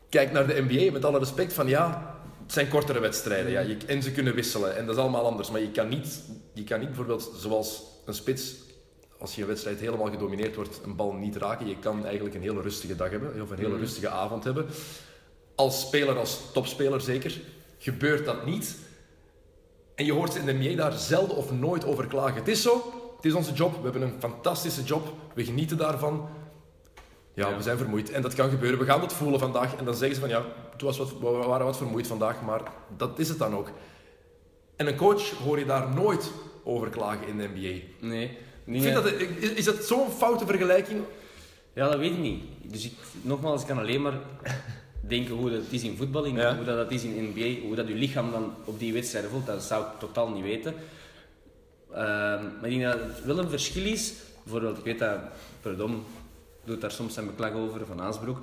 kijk naar de NBA met alle respect van ja, het zijn kortere wedstrijden. Ja, je, en ze kunnen wisselen en dat is allemaal anders. Maar je kan niet, je kan niet bijvoorbeeld zoals een spits, als je een wedstrijd helemaal gedomineerd wordt, een bal niet raken. Je kan eigenlijk een hele rustige dag hebben, of een hele Mhm. rustige avond hebben. Als speler, als topspeler zeker, gebeurt dat niet. En je hoort ze in de NBA daar zelden of nooit over klagen. Het is zo, het is onze job, we hebben een fantastische job, we genieten daarvan. Ja, Ja. we zijn vermoeid en dat kan gebeuren. We gaan het voelen vandaag en dan zeggen ze van ja, het was wat, we waren wat vermoeid vandaag, maar dat is het dan ook. En een coach hoor je daar nooit over klagen in de NBA. Nee. Ik Niet, vind dat, is, is dat zo'n foute vergelijking? Ja, dat weet ik niet. Dus ik, nogmaals, ik kan alleen maar denken hoe dat is in voetbal, in, Ja. hoe dat, dat is in NBA, hoe dat je lichaam dan op die wedstrijden voelt, dat zou ik totaal niet weten. Ehm, maar ik denk dat het wel een verschil is. Bijvoorbeeld, ik weet dat Perdom doet daar soms zijn beklag over van Aansbroek,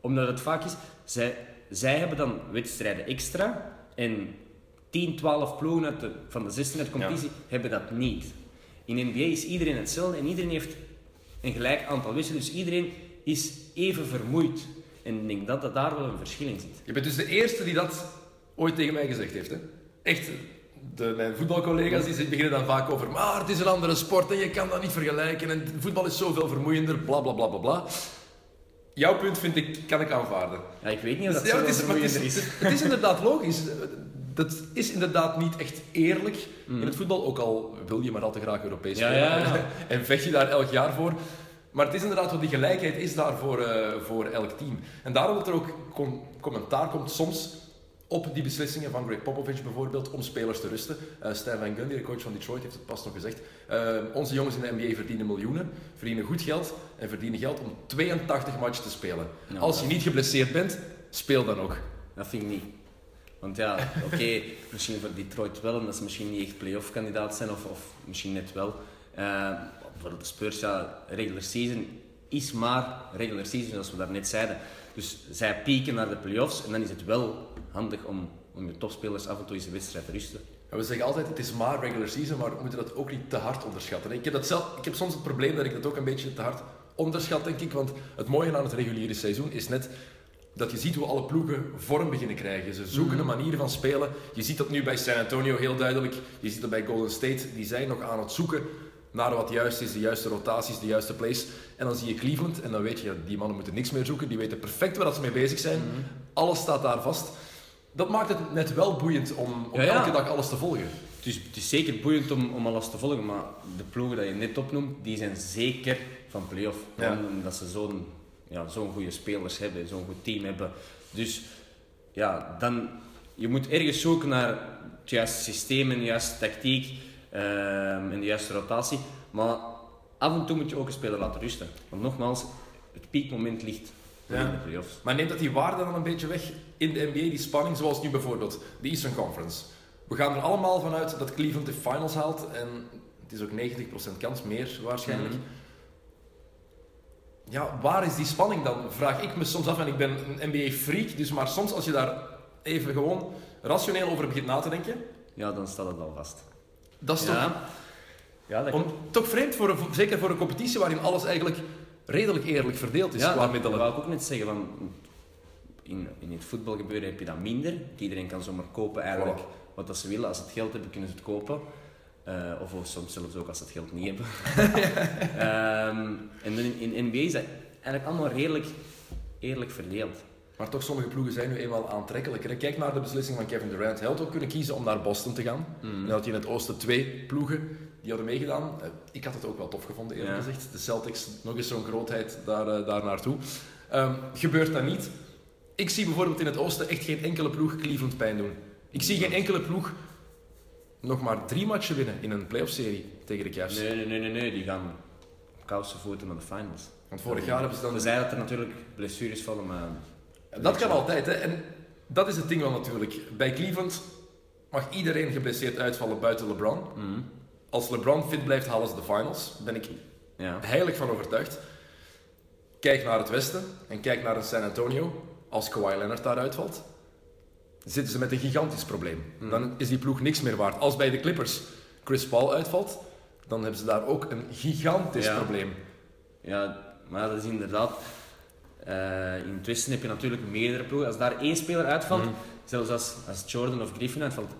omdat het vaak is, zij, zij hebben dan wedstrijden extra en 10, 12 ploegen uit de, van de 16 uit competitie hebben dat niet. In NBA is iedereen hetzelfde en iedereen heeft een gelijk aantal wedstrijden, dus iedereen is even vermoeid. En ik denk dat, dat daar wel een verschil in zit. Je bent dus de eerste die dat ooit tegen mij gezegd heeft. Hè? Echt, de, mijn voetbalcollega's die beginnen dan vaak over, maar het is een andere sport en je kan dat niet vergelijken en voetbal is zoveel vermoeiender, bla bla bla bla bla. Jouw punt vind ik, kan ik aanvaarden. Ja, ik weet niet of dat Ja, zo het, is, maar het, is, vermoeiender is. het is inderdaad logisch. Dat is inderdaad niet echt eerlijk in het voetbal, ook al wil je maar al te graag Europees spelen. ja, ja. En vecht je daar elk jaar voor. Maar het is inderdaad wel, die gelijkheid is daar voor, eh, voor elk team. En daarom dat er ook com- commentaar komt soms op die beslissingen van Greg Popovich bijvoorbeeld om spelers te rusten. Uh, Stan Van Gundy, de coach van Detroit, heeft het pas nog gezegd. Uh, onze jongens in de NBA verdienen miljoenen, verdienen goed geld en verdienen geld om 82 matchen te spelen. Als je niet geblesseerd bent, speel dan ook. Dat vind ik niet. Want ja, oké, misschien voor Detroit wel, omdat ze misschien niet echt playoff kandidaat zijn, of, of misschien net wel. Uh, voor de Spurs, ja, regular season is maar regular season, zoals we daarnet zeiden. Dus zij pieken naar de playoffs en dan is het wel handig om, om je topspelers af en toe eens een wedstrijd te rusten. we zeggen altijd, het is maar regular season, maar we moeten dat ook niet te hard onderschatten. Ik heb, dat zelf, ik heb soms het probleem dat ik dat ook een beetje te hard onderschat, denk ik. Want het mooie aan het reguliere seizoen is net dat je ziet hoe alle ploegen vorm beginnen krijgen. Ze zoeken een manier van spelen. Je ziet dat nu bij San Antonio heel duidelijk. Je ziet dat bij Golden State. Die zijn nog aan het zoeken naar wat juist is, de juiste rotaties, de juiste plays. En dan zie je Cleveland en dan weet je, die mannen moeten niks meer zoeken. Die weten perfect waar ze mee bezig zijn. Mhm. Alles staat daar vast. Dat maakt het net wel boeiend om, om elke dag alles te volgen. Het is, het is zeker boeiend om, om alles te volgen, maar de ploegen die je net opnoemt, die zijn zeker van play-off. Omdat ze zo'n ja, zo'n goede spelers hebben, zo'n goed team hebben. Dus ja, dan, je moet ergens zoeken naar het juiste systeem en de juiste tactiek um, en de juiste rotatie. Maar af en toe moet je ook een speler laten rusten. Want nogmaals, het piekmoment ligt ja. in de playoffs. Maar neemt dat die waarde dan een beetje weg in de NBA, die spanning, zoals nu bijvoorbeeld de Eastern Conference? We gaan er allemaal vanuit dat Cleveland de finals haalt en het is ook 90% kans meer waarschijnlijk. Mhm. Ja, waar is die spanning dan? Vraag ik me soms af en ik ben een NBA-freak, dus maar soms als je daar even gewoon rationeel over begint na te denken... Ja, dan staat het al vast. Dat is toch... Ja, dat Om, toch vreemd, voor zeker voor een competitie waarin alles eigenlijk redelijk eerlijk verdeeld is ja, qua middelen. Dat wil ik ook net zeggen. Van, in, in het voetbalgebeuren heb je dat minder. Iedereen kan zomaar kopen eigenlijk wat dat ze willen. Als ze het geld hebben, kunnen ze het kopen. Uh, of, soms zelfs ook als ze het geld niet hebben. um, en in, in NBA is dat eigenlijk allemaal redelijk eerlijk verdeeld. Maar toch, sommige ploegen zijn nu eenmaal aantrekkelijker. Kijk naar de beslissing van Kevin Durant. Hij had ook kunnen kiezen om naar Boston te gaan. Mm. Dan had hij in het oosten twee ploegen die hadden meegedaan. Eh, ik had het ook wel tof gevonden, eerlijk gezegd. De Celtics, nog eens zo'n grootheid daar, uh, daar naartoe. Um, gebeurt dat niet? Ik zie bijvoorbeeld in het oosten echt geen enkele ploeg Cleveland pijn doen. Ik zie geen enkele ploeg nog maar drie matchen winnen in een playoff-serie tegen de Cavs. Nee, nee, nee, nee, nee. die gaan kousen voeten naar de finals. Want vorig jaar hebben ze dan... We zeiden dat er natuurlijk blessures vallen, maar... Dat kan altijd, hè. En dat is het ding wel natuurlijk. Bij Cleveland mag iedereen geblesseerd uitvallen buiten LeBron. Mhm. Als LeBron fit blijft, halen ze de finals. Daar ben ik ja. heilig van overtuigd. Kijk naar het westen en kijk naar San Antonio. Als Kawhi Leonard daar uitvalt, zitten ze met een gigantisch probleem. Hmm. Dan is die ploeg niks meer waard. Als bij de Clippers Chris Paul uitvalt, dan hebben ze daar ook een gigantisch probleem. Ja, maar dat is inderdaad... Uh, in het Westen heb je natuurlijk meerdere ploegen. Als daar één speler uitvalt, hmm. zelfs als, als Jordan of Griffin uitvalt,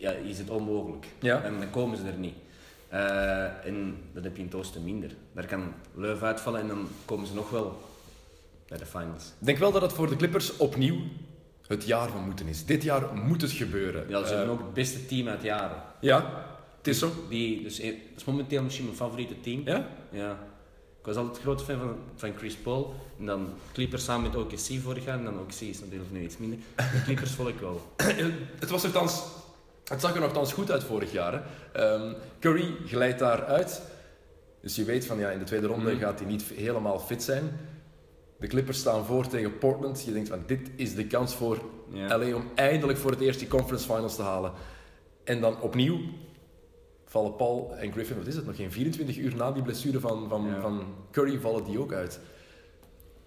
ja, is het onmogelijk. Ja. En dan komen ze er niet. Uh, en dat heb je in het Oosten minder. Daar kan Leuven uitvallen en dan komen ze nog wel bij de finals. Ik denk wel dat het voor de Clippers opnieuw het jaar van moeten is. Dit jaar moet het gebeuren. Ja, ze hebben ook het beste team uit jaren. Ja, het is zo. Die, dus, eh, dat is momenteel misschien mijn favoriete team. Ja? Ja. Ik was altijd groot fan van, van Chris Paul. En dan Clippers samen met OKC vorig jaar. En dan OKC is natuurlijk nu iets minder. De Clippers volg ik wel. het, was het zag er nogthans goed uit vorig jaar. Um, Curry glijdt daar uit. Dus je weet van ja, in de tweede ronde mhm. gaat hij niet helemaal fit zijn. De Clippers staan voor tegen Portland. Je denkt van dit is de kans voor LA om eindelijk voor het eerst die conference finals te halen. En dan opnieuw vallen Paul en Griffin, wat is het nog geen 24 uur na die blessure van, van, van Curry vallen die ook uit.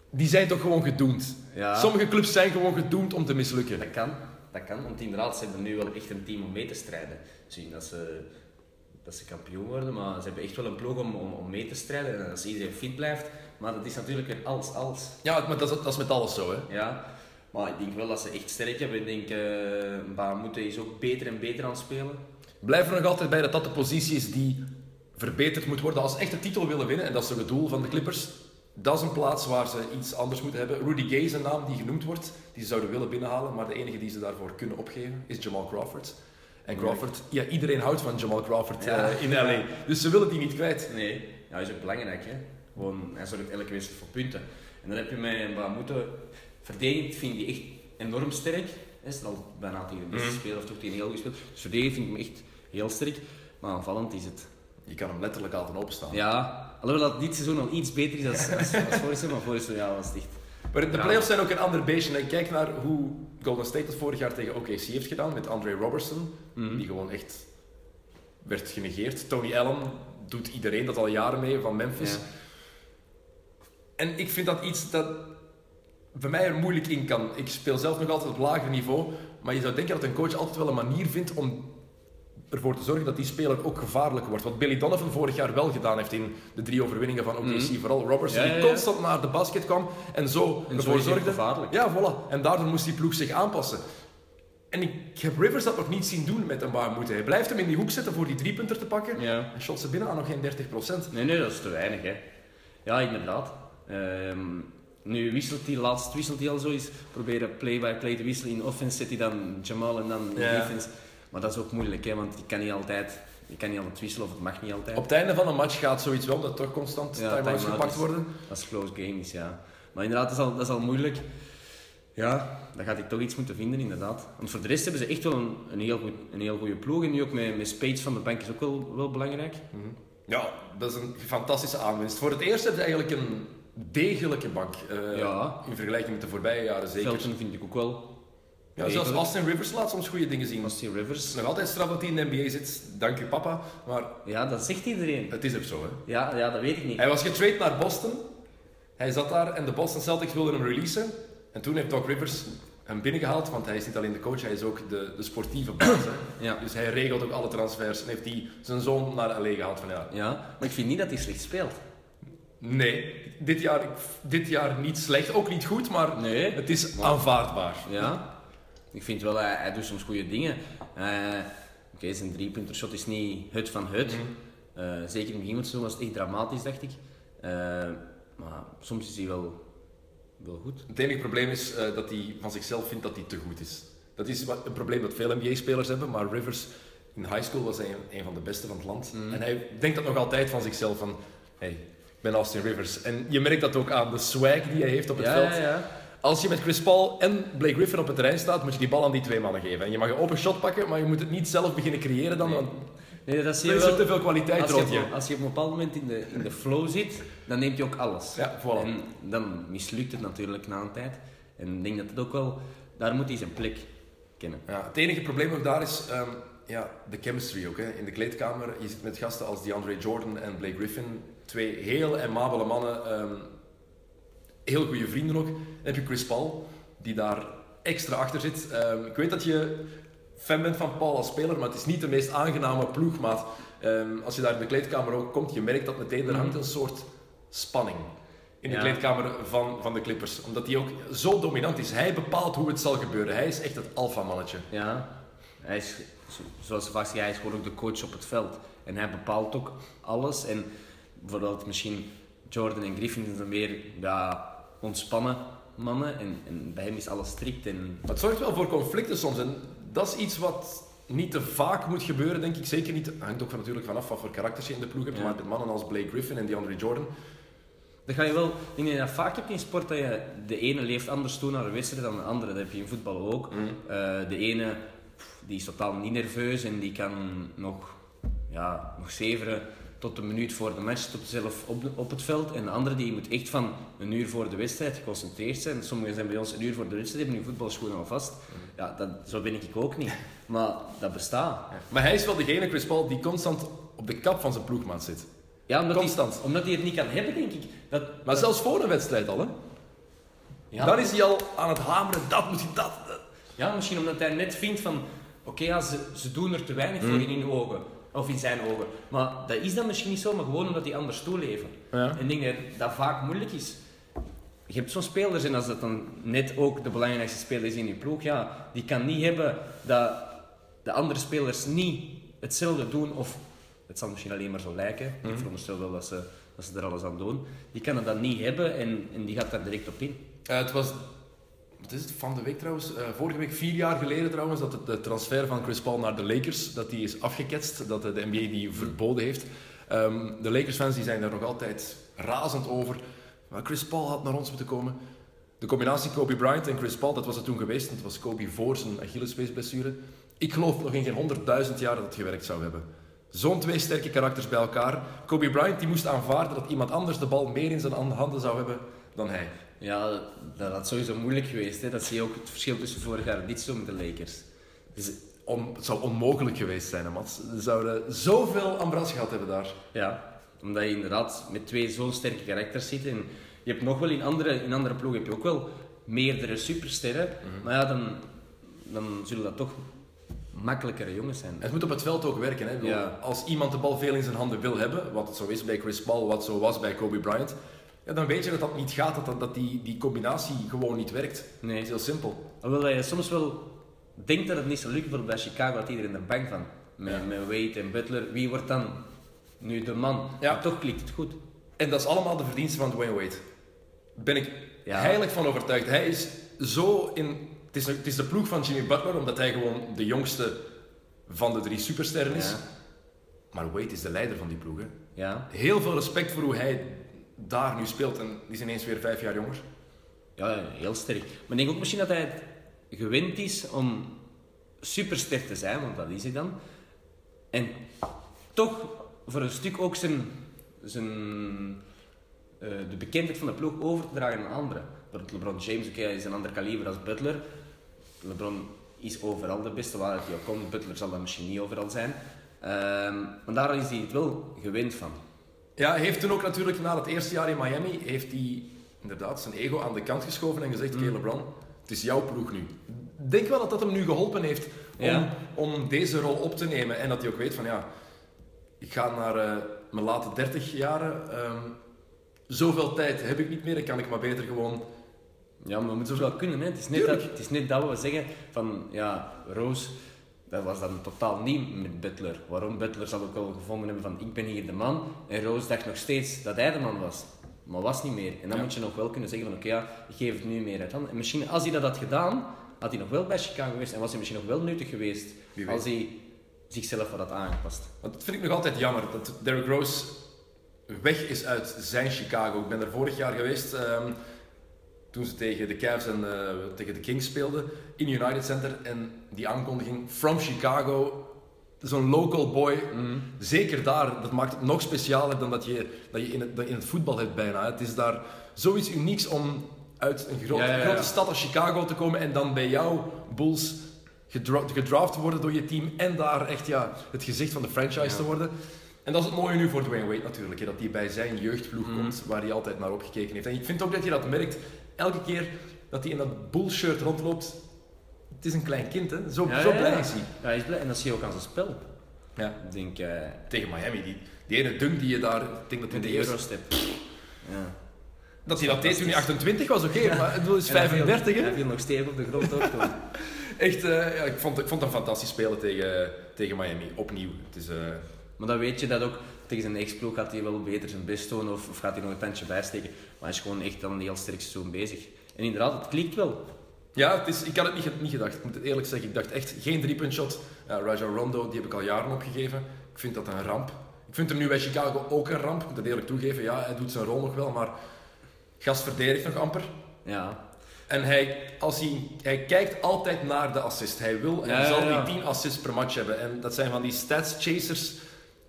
Die zijn toch gewoon gedoemd. Sommige clubs zijn gewoon gedoemd om te mislukken. Dat kan, dat kan, want inderdaad, ze hebben nu wel echt een team om mee te strijden. Zien dat ze, dat ze kampioen worden, maar ze hebben echt wel een ploeg om, om, om mee te strijden. En als iedereen fit blijft, maar dat is natuurlijk een als, als. Ja, maar dat is, dat is met alles zo, hè? Ja. Maar ik denk wel dat ze echt sterk hebben. Ik denk, uh, Bahamute is ook beter en beter aan het spelen. Blijf er nog altijd bij dat dat de positie is die verbeterd moet worden. Als ze echt de titel willen winnen, en dat is het doel van de Clippers, dat is een plaats waar ze iets anders moeten hebben. Rudy Gay is een naam die genoemd wordt, die ze zouden willen binnenhalen, maar de enige die ze daarvoor kunnen opgeven is Jamal Crawford. En Crawford, ja, iedereen houdt van Jamal Crawford uh, in LA. Dus ze willen die niet kwijt. Nee, ja, dat is ook belangrijk. Hè? Gewoon, hij zorgt elke wedstrijd voor punten. En dan heb je met moeten verdedigd, vind ik echt enorm sterk. Hij is al bijna tegen de beste speler of toch tegen heel goed gespeeld. Dus verdedigen vind ik hem echt heel sterk. Maar aanvallend is het. Je kan hem letterlijk laten openstaan. Ja, alhoewel dat dit seizoen al iets beter is dan als, als vorig seizoen, maar vorig seizoen ja, was het echt. Maar de playoffs zijn ook een ander beestje. En kijk naar hoe Golden State het vorig jaar tegen OKC heeft gedaan met Andre Robertson, Mhm. die gewoon echt werd genegeerd. Tony Allen doet iedereen dat al jaren mee van Memphis. Ja. En ik vind dat iets dat bij mij er moeilijk in kan. Ik speel zelf nog altijd op lager niveau, maar je zou denken dat een coach altijd wel een manier vindt om ervoor te zorgen dat die speler ook gevaarlijk wordt. Wat Billy Donovan vorig jaar wel gedaan heeft in de drie overwinningen van OKC. Mhm. Vooral Ja, ja, die ja. constant naar de basket kwam en zo En ervoor zorgde... gevaarlijk. Ja, voilà. En daardoor moest die ploeg zich aanpassen. En ik heb Rivers dat nog niet zien doen met een waar moeten. Hij blijft hem in die hoek zetten voor die driepunter te pakken. En shot ze binnen aan nog geen 30%. Nee, nee, dat is te weinig. Hè. Ja, inderdaad. Ehm, nu wisselt hij, laatst wisselt hij al zo eens. Proberen play-by-play te wisselen. In offense zet hij dan Jamal en dan Ja. defense. Maar dat is ook moeilijk, hè, want je kan niet altijd, je kan niet altijd wisselen of het mag niet altijd. Op het einde van een match gaat zoiets wel, dat toch constant Ja, time-outs gepakt is- worden. Als het close game is, ja. Maar inderdaad, dat is al, dat is al moeilijk. Ja, dan gaat hij toch iets moeten vinden, inderdaad. Want voor de rest hebben ze echt wel een, een, heel, goed, een heel goede ploeg. En nu ook met, met Spades van de bank is ook wel, wel belangrijk. Ja, dat is een fantastische aanwinst. Voor het eerst hebben ze eigenlijk een degelijke bank. eh, Ja. In vergelijking met de voorbije jaren zeker. Felton vind ik ook wel. Ja, zelfs. Austin Rivers laat soms goede dingen zien. Austin Rivers. nog altijd straf dat hij in de NBA zit. Dank u papa. Maar Ja, dat zegt iedereen. het is ook zo. Hè. Ja, ja dat weet ik niet. Hij was getrade naar Boston. Hij zat daar en de Boston Celtics wilden hem releasen. En toen heeft Doc Rivers hem binnengehaald, want hij is niet alleen de coach, hij is ook de, de sportieve baas. Ja. Dus hij regelt ook alle transfers en heeft hij zijn zoon naar LA gehaald. Van, ja, Ja, maar ik vind niet dat hij slecht speelt. Nee, dit jaar, dit jaar niet slecht, ook niet goed, maar Nee. het is aanvaardbaar. Ja. Ik vind wel, hij, hij doet soms goede dingen. Eh, Oké, zijn driepuntershot is niet het van het. Eh, zeker in het begin van was het echt dramatisch, dacht ik. Eh, maar soms is hij wel, wel goed. Het enige probleem is dat hij van zichzelf vindt dat hij te goed is. Dat is een probleem dat veel NBA-spelers hebben, maar Rivers in high school was hij een, een van de beste van het land. En hij denkt dat nog altijd van zichzelf van, hey, ben Austin Rivers. En je merkt dat ook aan de swag die hij heeft op het Ja, veld. ja, ja. Als je met Chris Paul en Blake Griffin op het terrein staat, moet je die bal aan die twee mannen geven. En je mag een open shot pakken, maar je moet het niet zelf beginnen creëren dan, Nee. want Nee, dat zie je is er wel. te veel kwaliteit Als je, rond op, je. als je op een bepaald moment in de, in de flow zit, dan neemt je ook alles. Ja, voilà. En dan mislukt het natuurlijk na een tijd. En ik denk dat het ook wel... Daar moet hij zijn plek kennen. Ja, het enige probleem ook daar is ehm, ja, de chemistry ook. Hè. In de kleedkamer, je zit met gasten als DeAndre Jordan en Blake Griffin. Twee heel aimabele mannen. ehm, heel goede vrienden ook. Dan heb je Chris Paul, die daar extra achter zit. Ehm, ik weet dat je fan bent van Paul als speler, maar het is niet de meest aangename ploegmaat. Ehm, als je daar in de kleedkamer ook komt, je merkt dat meteen, er hangt een soort spanning. In de Ja. kleedkamer van, van de Clippers. Omdat hij ook zo dominant is. Hij bepaalt hoe het zal gebeuren. Hij is echt het alfamannetje. Ja, hij is, zo- zoals ze vaak zeggen, hij is gewoon ook de coach op het veld. En hij bepaalt ook alles. En bijvoorbeeld misschien Jordan en Griffin zijn meer ja, ontspannen mannen. En, en bij hem is alles strikt. En, Maar het zorgt wel voor conflicten soms. En dat is iets wat niet te vaak moet gebeuren, denk ik. Zeker niet. Het hangt ook van, natuurlijk vanaf wat voor karakters je in de ploeg hebt. Ja. Maar met mannen als Blake Griffin en DeAndre Jordan. dat ga je wel... Denk dat je dat vaak hebt in sport, dat je de ene leeft anders toe naar de wedstrijd dan de andere. Dat heb je in voetbal ook. Eh, de ene die is totaal niet nerveus en die kan nog, ja, nog zeveren tot een minuut voor de match, tot zelf op, de- op het veld. En de andere die moet echt van een uur voor de wedstrijd geconcentreerd zijn. Sommigen zijn bij ons een uur voor de wedstrijd, hebben hun voetbalschoenen al vast. Ja, dat, zo ben ik ook niet. Maar dat bestaat. Maar hij is wel degene, Chris Paul, die constant op de kap van zijn ploegmaat zit. Ja, omdat Constant. Hij, omdat hij het niet kan hebben, denk ik. Dat, Maar zelfs voor een wedstrijd al, hè. ja, Dan is hij al aan het hameren. Dat moet hij, dat. dat. Ja, misschien omdat hij net vindt van... Oké, ja, ze, ze doen er te weinig Mm. voor in hun ogen. Of in zijn ogen. Maar dat is dan misschien niet zo, maar gewoon omdat die anders toeleven. Ja. En ik denk dat dat vaak moeilijk is. Je hebt zo'n spelers, en als dat dan net ook de belangrijkste speler is in je ploeg, ja, die kan niet hebben dat de andere spelers niet hetzelfde doen, of het zal misschien alleen maar zo lijken, Mhm. ik veronderstel wel dat ze, dat ze er alles aan doen, die kan het dan niet hebben en, en die gaat daar direct op in. Eh, het was, wat is het, van de week trouwens, eh, vorige week, vier jaar geleden trouwens, dat het, de transfer van Chris Paul naar de Lakers, dat die is afgeketst, dat de, NBA die verboden heeft. Ehm, de Lakers-fans die zijn daar nog altijd razend over. Maar Chris Paul had naar ons moeten komen. De combinatie Kobe Bryant en Chris Paul, dat was het toen geweest. Het was Kobe voor zijn Achillespeesblessure. Ik geloof nog in geen honderdduizend jaar dat het gewerkt zou hebben. Zo'n twee sterke karakters bij elkaar. Kobe Bryant die moest aanvaarden dat iemand anders de bal meer in zijn handen zou hebben dan hij. Ja, dat had sowieso moeilijk geweest. Hè. Dat zie je ook het verschil tussen vorig jaar en dit zo met de Lakers. Dus on, het zou onmogelijk geweest zijn, hè, Mats. Ze zouden zoveel ambras gehad hebben daar. Ja, omdat je inderdaad met twee zo'n sterke karakters zit. En je hebt nog wel in andere, in andere ploegen heb je ook wel meerdere supersterren. Maar ja, dan, dan zullen dat toch makkelijkere jongens zijn. Het moet op het veld ook werken. Hè? Ik bedoel, Ja. Als iemand de bal veel in zijn handen wil hebben, wat het zo is bij Chris Paul, wat zo was bij Kobe Bryant, ja, dan weet je dat dat niet gaat, dat, dat, dat die, die combinatie gewoon niet werkt. Nee. Het is heel simpel. Alhoewel je soms wel denkt dat het niet zo lukt, bijvoorbeeld bij Chicago had iedereen er bang van. Met, Ja. met Wade en Butler, wie wordt dan nu de man? Ja. Maar toch klikt het goed. En dat is allemaal de verdienste van Dwayne Wade. Ben ik Ja. heilig van overtuigd. Hij is zo in... Het is, het is de ploeg van Jimmy Butler, omdat hij gewoon de jongste van de drie supersterren is. Ja. Maar Wade is de leider van die ploeg. Hè. Ja. Heel veel respect voor hoe hij daar nu speelt. En die is ineens weer vijf jaar jonger. Ja, heel sterk. Maar ik denk ook misschien dat hij het gewend is om superster te zijn, want dat is hij dan. En toch voor een stuk ook zijn, eh, de bekendheid van de ploeg over te dragen aan anderen. Bijvoorbeeld LeBron James, oké, hij is een ander kaliber als Butler. LeBron is overal de beste waar hij ook komt. Butler zal dat misschien niet overal zijn. Ehm, maar daar is hij het wel gewend van. Ja, heeft toen ook natuurlijk na het eerste jaar in Miami, heeft hij inderdaad zijn ego aan de kant geschoven en gezegd, oké LeBron, het is jouw ploeg nu. Ik denk wel dat dat hem nu geholpen heeft om, Ja. om deze rol op te nemen. En dat hij ook weet van, ja, ik ga naar eh, mijn late 30 jaren. ehm, zoveel tijd heb ik niet meer, dan kan ik maar beter gewoon... Ja, maar we moeten wel kunnen. Hè. Het, is net dat, het is net dat we zeggen van, ja, Roos, dat was dan totaal niet met Butler. Waarom? Butler zal ook wel gevonden hebben van, ik ben hier de man. En Roos dacht nog steeds dat hij de man was. Maar was niet meer. En dan Ja. moet je nog wel kunnen zeggen van, oké, ja, ik geef het nu meer uit handen. En misschien, als hij dat had gedaan, had hij nog wel bij Chicago geweest. En was hij misschien nog wel nuttig geweest. Als hij zichzelf wat had aangepast. Want dat vind ik nog altijd jammer, dat Derrick Rose weg is uit zijn Chicago. Ik ben er vorig jaar geweest, ehm, toen ze tegen de Cavs en eh, tegen de Kings speelden, in United Center. En die aankondiging, from Chicago, zo'n local boy. Zeker daar, dat maakt het nog specialer dan dat je, dat je in, het, in het voetbal hebt bijna. Het is daar zoiets unieks om uit een gro- Ja, ja, ja. grote stad als Chicago te komen en dan bij jouw Bulls gedra gedraft te worden door je team en daar echt ja, het gezicht van de franchise te worden. En dat is het mooie nu voor Dwayne Wade natuurlijk, hè, dat hij bij zijn jeugdploeg Mhm. komt waar hij altijd naar opgekeken heeft. En ik vind ook dat je dat merkt, elke keer dat hij in dat Bulls-shirt rondloopt, het is een klein kind, hè? Zo, Ja, zo ja, blij ja. is hij. Ja, hij is blij. En dat zie je ook aan zijn spel. Ja. Ik denk, eh Tegen Miami, die, die ene dunk die je daar, ik denk dat hij met de de eerste Eurostep. Ja. Dat hij dat deed toen hij 28 was, oké, maar het is En hij viel- 35 hè. Hij viel nog stevig op de grond ook. Echt, eh, ja, ik, vond, ik vond het een fantastisch spelen tegen, tegen Miami, opnieuw. Het is, eh, Maar dan weet je dat ook tegen zijn ex-ploeg gaat hij wel beter zijn best doen of, of gaat hij nog een tandje bijsteken. Maar hij is gewoon echt dan een heel sterk seizoen bezig. En inderdaad, het klikt wel. ja, het is, ik had het niet, niet gedacht. Ik moet het eerlijk zeggen, ik dacht echt geen driepuntshot. Ja, Raja Rondo, die heb ik al jaren opgegeven. Ik vind dat een ramp. Ik vind hem nu bij Chicago ook een ramp. Ik moet het eerlijk toegeven, ja, hij doet zijn rol nog wel, maar gast verdedigt nog amper. Ja, En hij, als hij, hij kijkt altijd naar de assist. Hij wil en Ja, ja, zal ja. die 10 assists per match hebben. En dat zijn van die stats chasers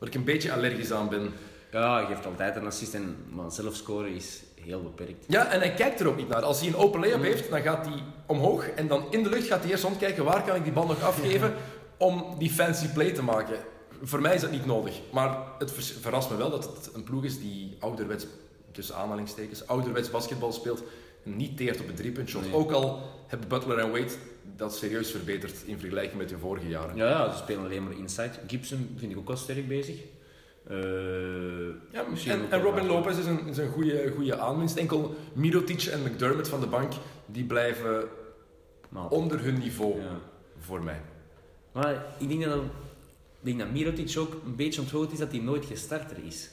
waar ik een beetje allergisch aan ben. ja hij geeft altijd een assist, en, maar zelf scoren is heel beperkt. Ja, en hij kijkt er ook niet naar. Als hij een open layup heeft, dan gaat hij omhoog en dan in de lucht gaat hij eerst rondkijken waar kan ik die bal nog afgeven om die fancy play te maken. Voor mij is dat niet nodig. Maar het verrast me wel dat het een ploeg is die ouderwets, tussen aanhalingstekens, ouderwets basketbal speelt en niet teert op een driepuntshot. Nee. Ook al hebben Butler en Wade dat serieus verbeterd in vergelijking met de vorige jaren. Ja, ja, ze spelen alleen maar inside. Gibson vind ik ook wel sterk bezig. Eh, Ja, misschien en, en Robin. Lopez is een, is een goede, goede aanwinst. Enkel Mirotic en McDermott van de bank, die blijven onder hun niveau ja. voor mij. maar ik denk dat, ik denk dat Mirotic ook een beetje onthoogd is dat hij nooit gestarter is.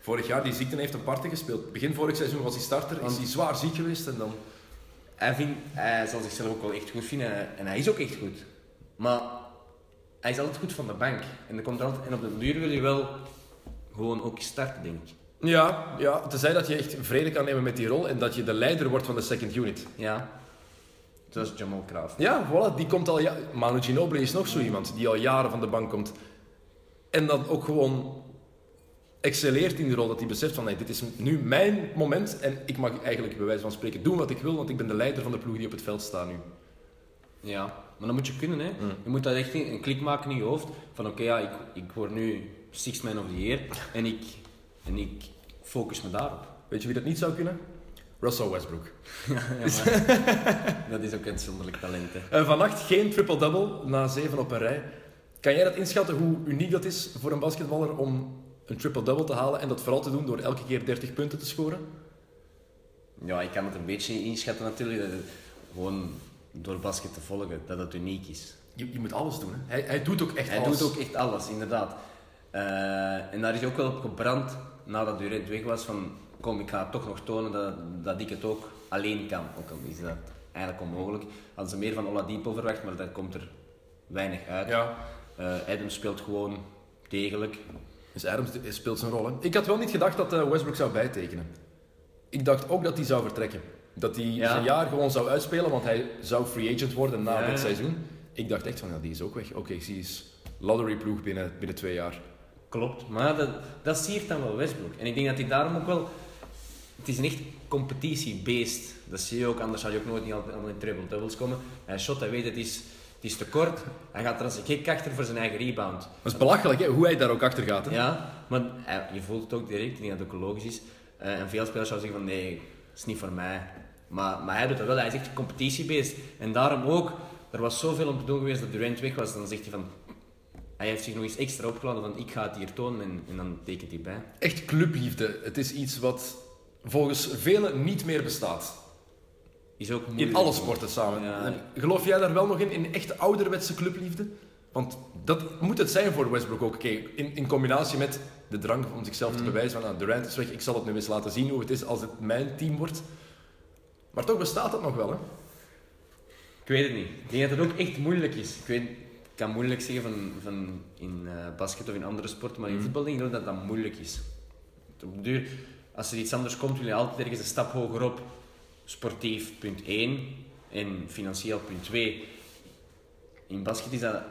Vorig jaar, die ziekte heeft een parten gespeeld. Begin vorig seizoen was hij starter, is hij zwaar ziek geweest en dan... Hij, vindt, hij zal zichzelf ook wel echt goed vinden en- hij is ook echt goed. Maar hij is altijd goed van de bank. En, er komt altijd, en op de duur wil je wel gewoon ook starten, denk ik. Ja, ja, tenzij dat je echt vrede kan nemen met die rol en dat je de leider wordt van de second unit. Ja. Zoals Jamal Craft. Ja, voilà, die komt al... Ja Manu Ginobili is nog zo iemand die al jaren van de bank komt. En dan ook gewoon excelleert in die rol, dat hij beseft van nee, dit is nu mijn moment en ik mag eigenlijk bij wijze van spreken doen wat ik wil, want ik ben de leider van de ploeg die op het veld staat nu. Ja, maar dat moet je kunnen. Hè. Je moet dat echt een klik maken in je hoofd. Van oké, ja, ik, ik word nu Sixth Man of the Year en ik, en ik focus me daarop. Weet je wie dat niet zou kunnen? Russell Westbrook. Ja, maar dat is ook een uitzonderlijk talent. Hè. En vannacht geen triple-double na zeven op een rij. Kan jij dat inschatten hoe uniek dat is voor een basketballer om een triple-double te halen en dat vooral te doen door elke keer 30 punten te scoren? Ja, ik kan het een beetje inschatten natuurlijk. Dat het, gewoon door basket te volgen, dat het uniek is. Je, je moet alles doen. Hè? Hij, hij doet ook echt Hij alles. doet ook echt alles, inderdaad. Eh, en daar is ook wel op gebrand, nadat Durant weg was, van kom, ik ga toch nog tonen dat, dat ik het ook alleen kan. Ook al is dat eigenlijk onmogelijk. Hadden ze meer van Oladipo verwacht, maar dat komt er weinig uit. Ja, Eh, Adams speelt gewoon degelijk. Dus Adams speelt zijn rol. Hè? Ik had wel niet gedacht dat eh, Westbrook zou bijtekenen. Ik dacht ook dat hij zou vertrekken. Dat hij Ja. zijn jaar gewoon zou uitspelen, want hij zou free agent worden na dit ja. seizoen. Ik dacht echt van, ja, die is ook weg. Oké, ik zie eens lottery ploeg binnen, binnen twee jaar. Klopt. Maar dat, dat siert dan wel Westbrook. En ik denk dat hij daarom ook wel... Het is een echt competitiebeest. Dat zie je ook, anders zou je ook nooit niet altijd in triple-doubles komen. Hij shot, hij weet het is, het is te kort. Hij gaat er als een gek achter voor zijn eigen rebound. Dat is belachelijk, hè? hoe hij daar ook achter gaat. Hè? Ja, maar hij- je voelt het ook direct, ik denk dat het ook logisch is. Eh, en veel spelers zouden zeggen van nee, dat is niet voor mij. Maar, maar hij doet dat wel, hij is echt een competitiebeest. En daarom ook, er was zoveel om te doen geweest dat Durant weg was, dan zegt hij van... Hij heeft zich nog eens extra opgeladen van ik ga het hier tonen en, en dan tekent hij bij. Echt clubliefde. Het is iets wat volgens velen niet meer bestaat. Is ook In alle sporten samen. Ja. Geloof jij daar wel nog in, in echte ouderwetse clubliefde? Want dat moet het zijn voor Westbrook ook. Oké, in, in combinatie met de drang om zichzelf te bewijzen van nou, Durant is weg, ik zal het nu eens laten zien hoe het is als het mijn team wordt. Maar toch bestaat het nog wel, hè? Ik weet het niet. Ik denk dat het ook echt moeilijk is. Ik, weet, ik kan moeilijk zeggen van, van in eh, basket of in andere sporten, maar in voetbal denk ik ook dat dat moeilijk is. Op duur, als er iets anders komt, wil je altijd ergens een stap hoger op. Sportief, punt 1. En financieel, punt 2. In basket is dat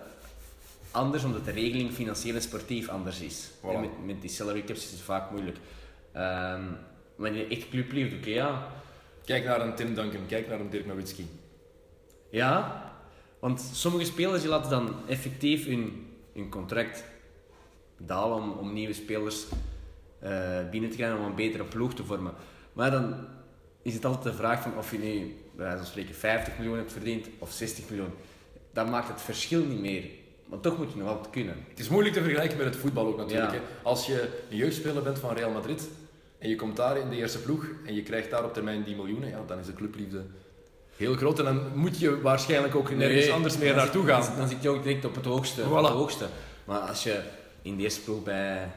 anders, omdat de regeling financieel en sportief anders is. Voilà. En met, met die salary caps is het vaak moeilijk. Ehm, wanneer je echt club liefde, oké, ja, Kijk naar een Tim Duncan, kijk naar een Dirk Nowitzki. Ja, want sommige spelers die laten dan effectief hun, hun contract dalen om, om nieuwe spelers eh, binnen te krijgen om een betere ploeg te vormen. Maar dan is het altijd de vraag van of je nu bij wijze van spreken 50 miljoen hebt verdiend of 60 miljoen. Dan maakt het verschil niet meer. Maar toch moet je nog altijd kunnen. Het is moeilijk te vergelijken met het voetbal ook natuurlijk. Ja. Als je een jeugdspeler bent van Real Madrid en je komt daar in de eerste ploeg en je krijgt daar op termijn die miljoenen, ja, dan is de clubliefde heel groot. En dan moet je waarschijnlijk ook nergens Nee, anders meer naartoe Dan, gaan. dan zit je ook direct op het hoogste. Op het hoogste. Maar als je in de eerste ploeg bij,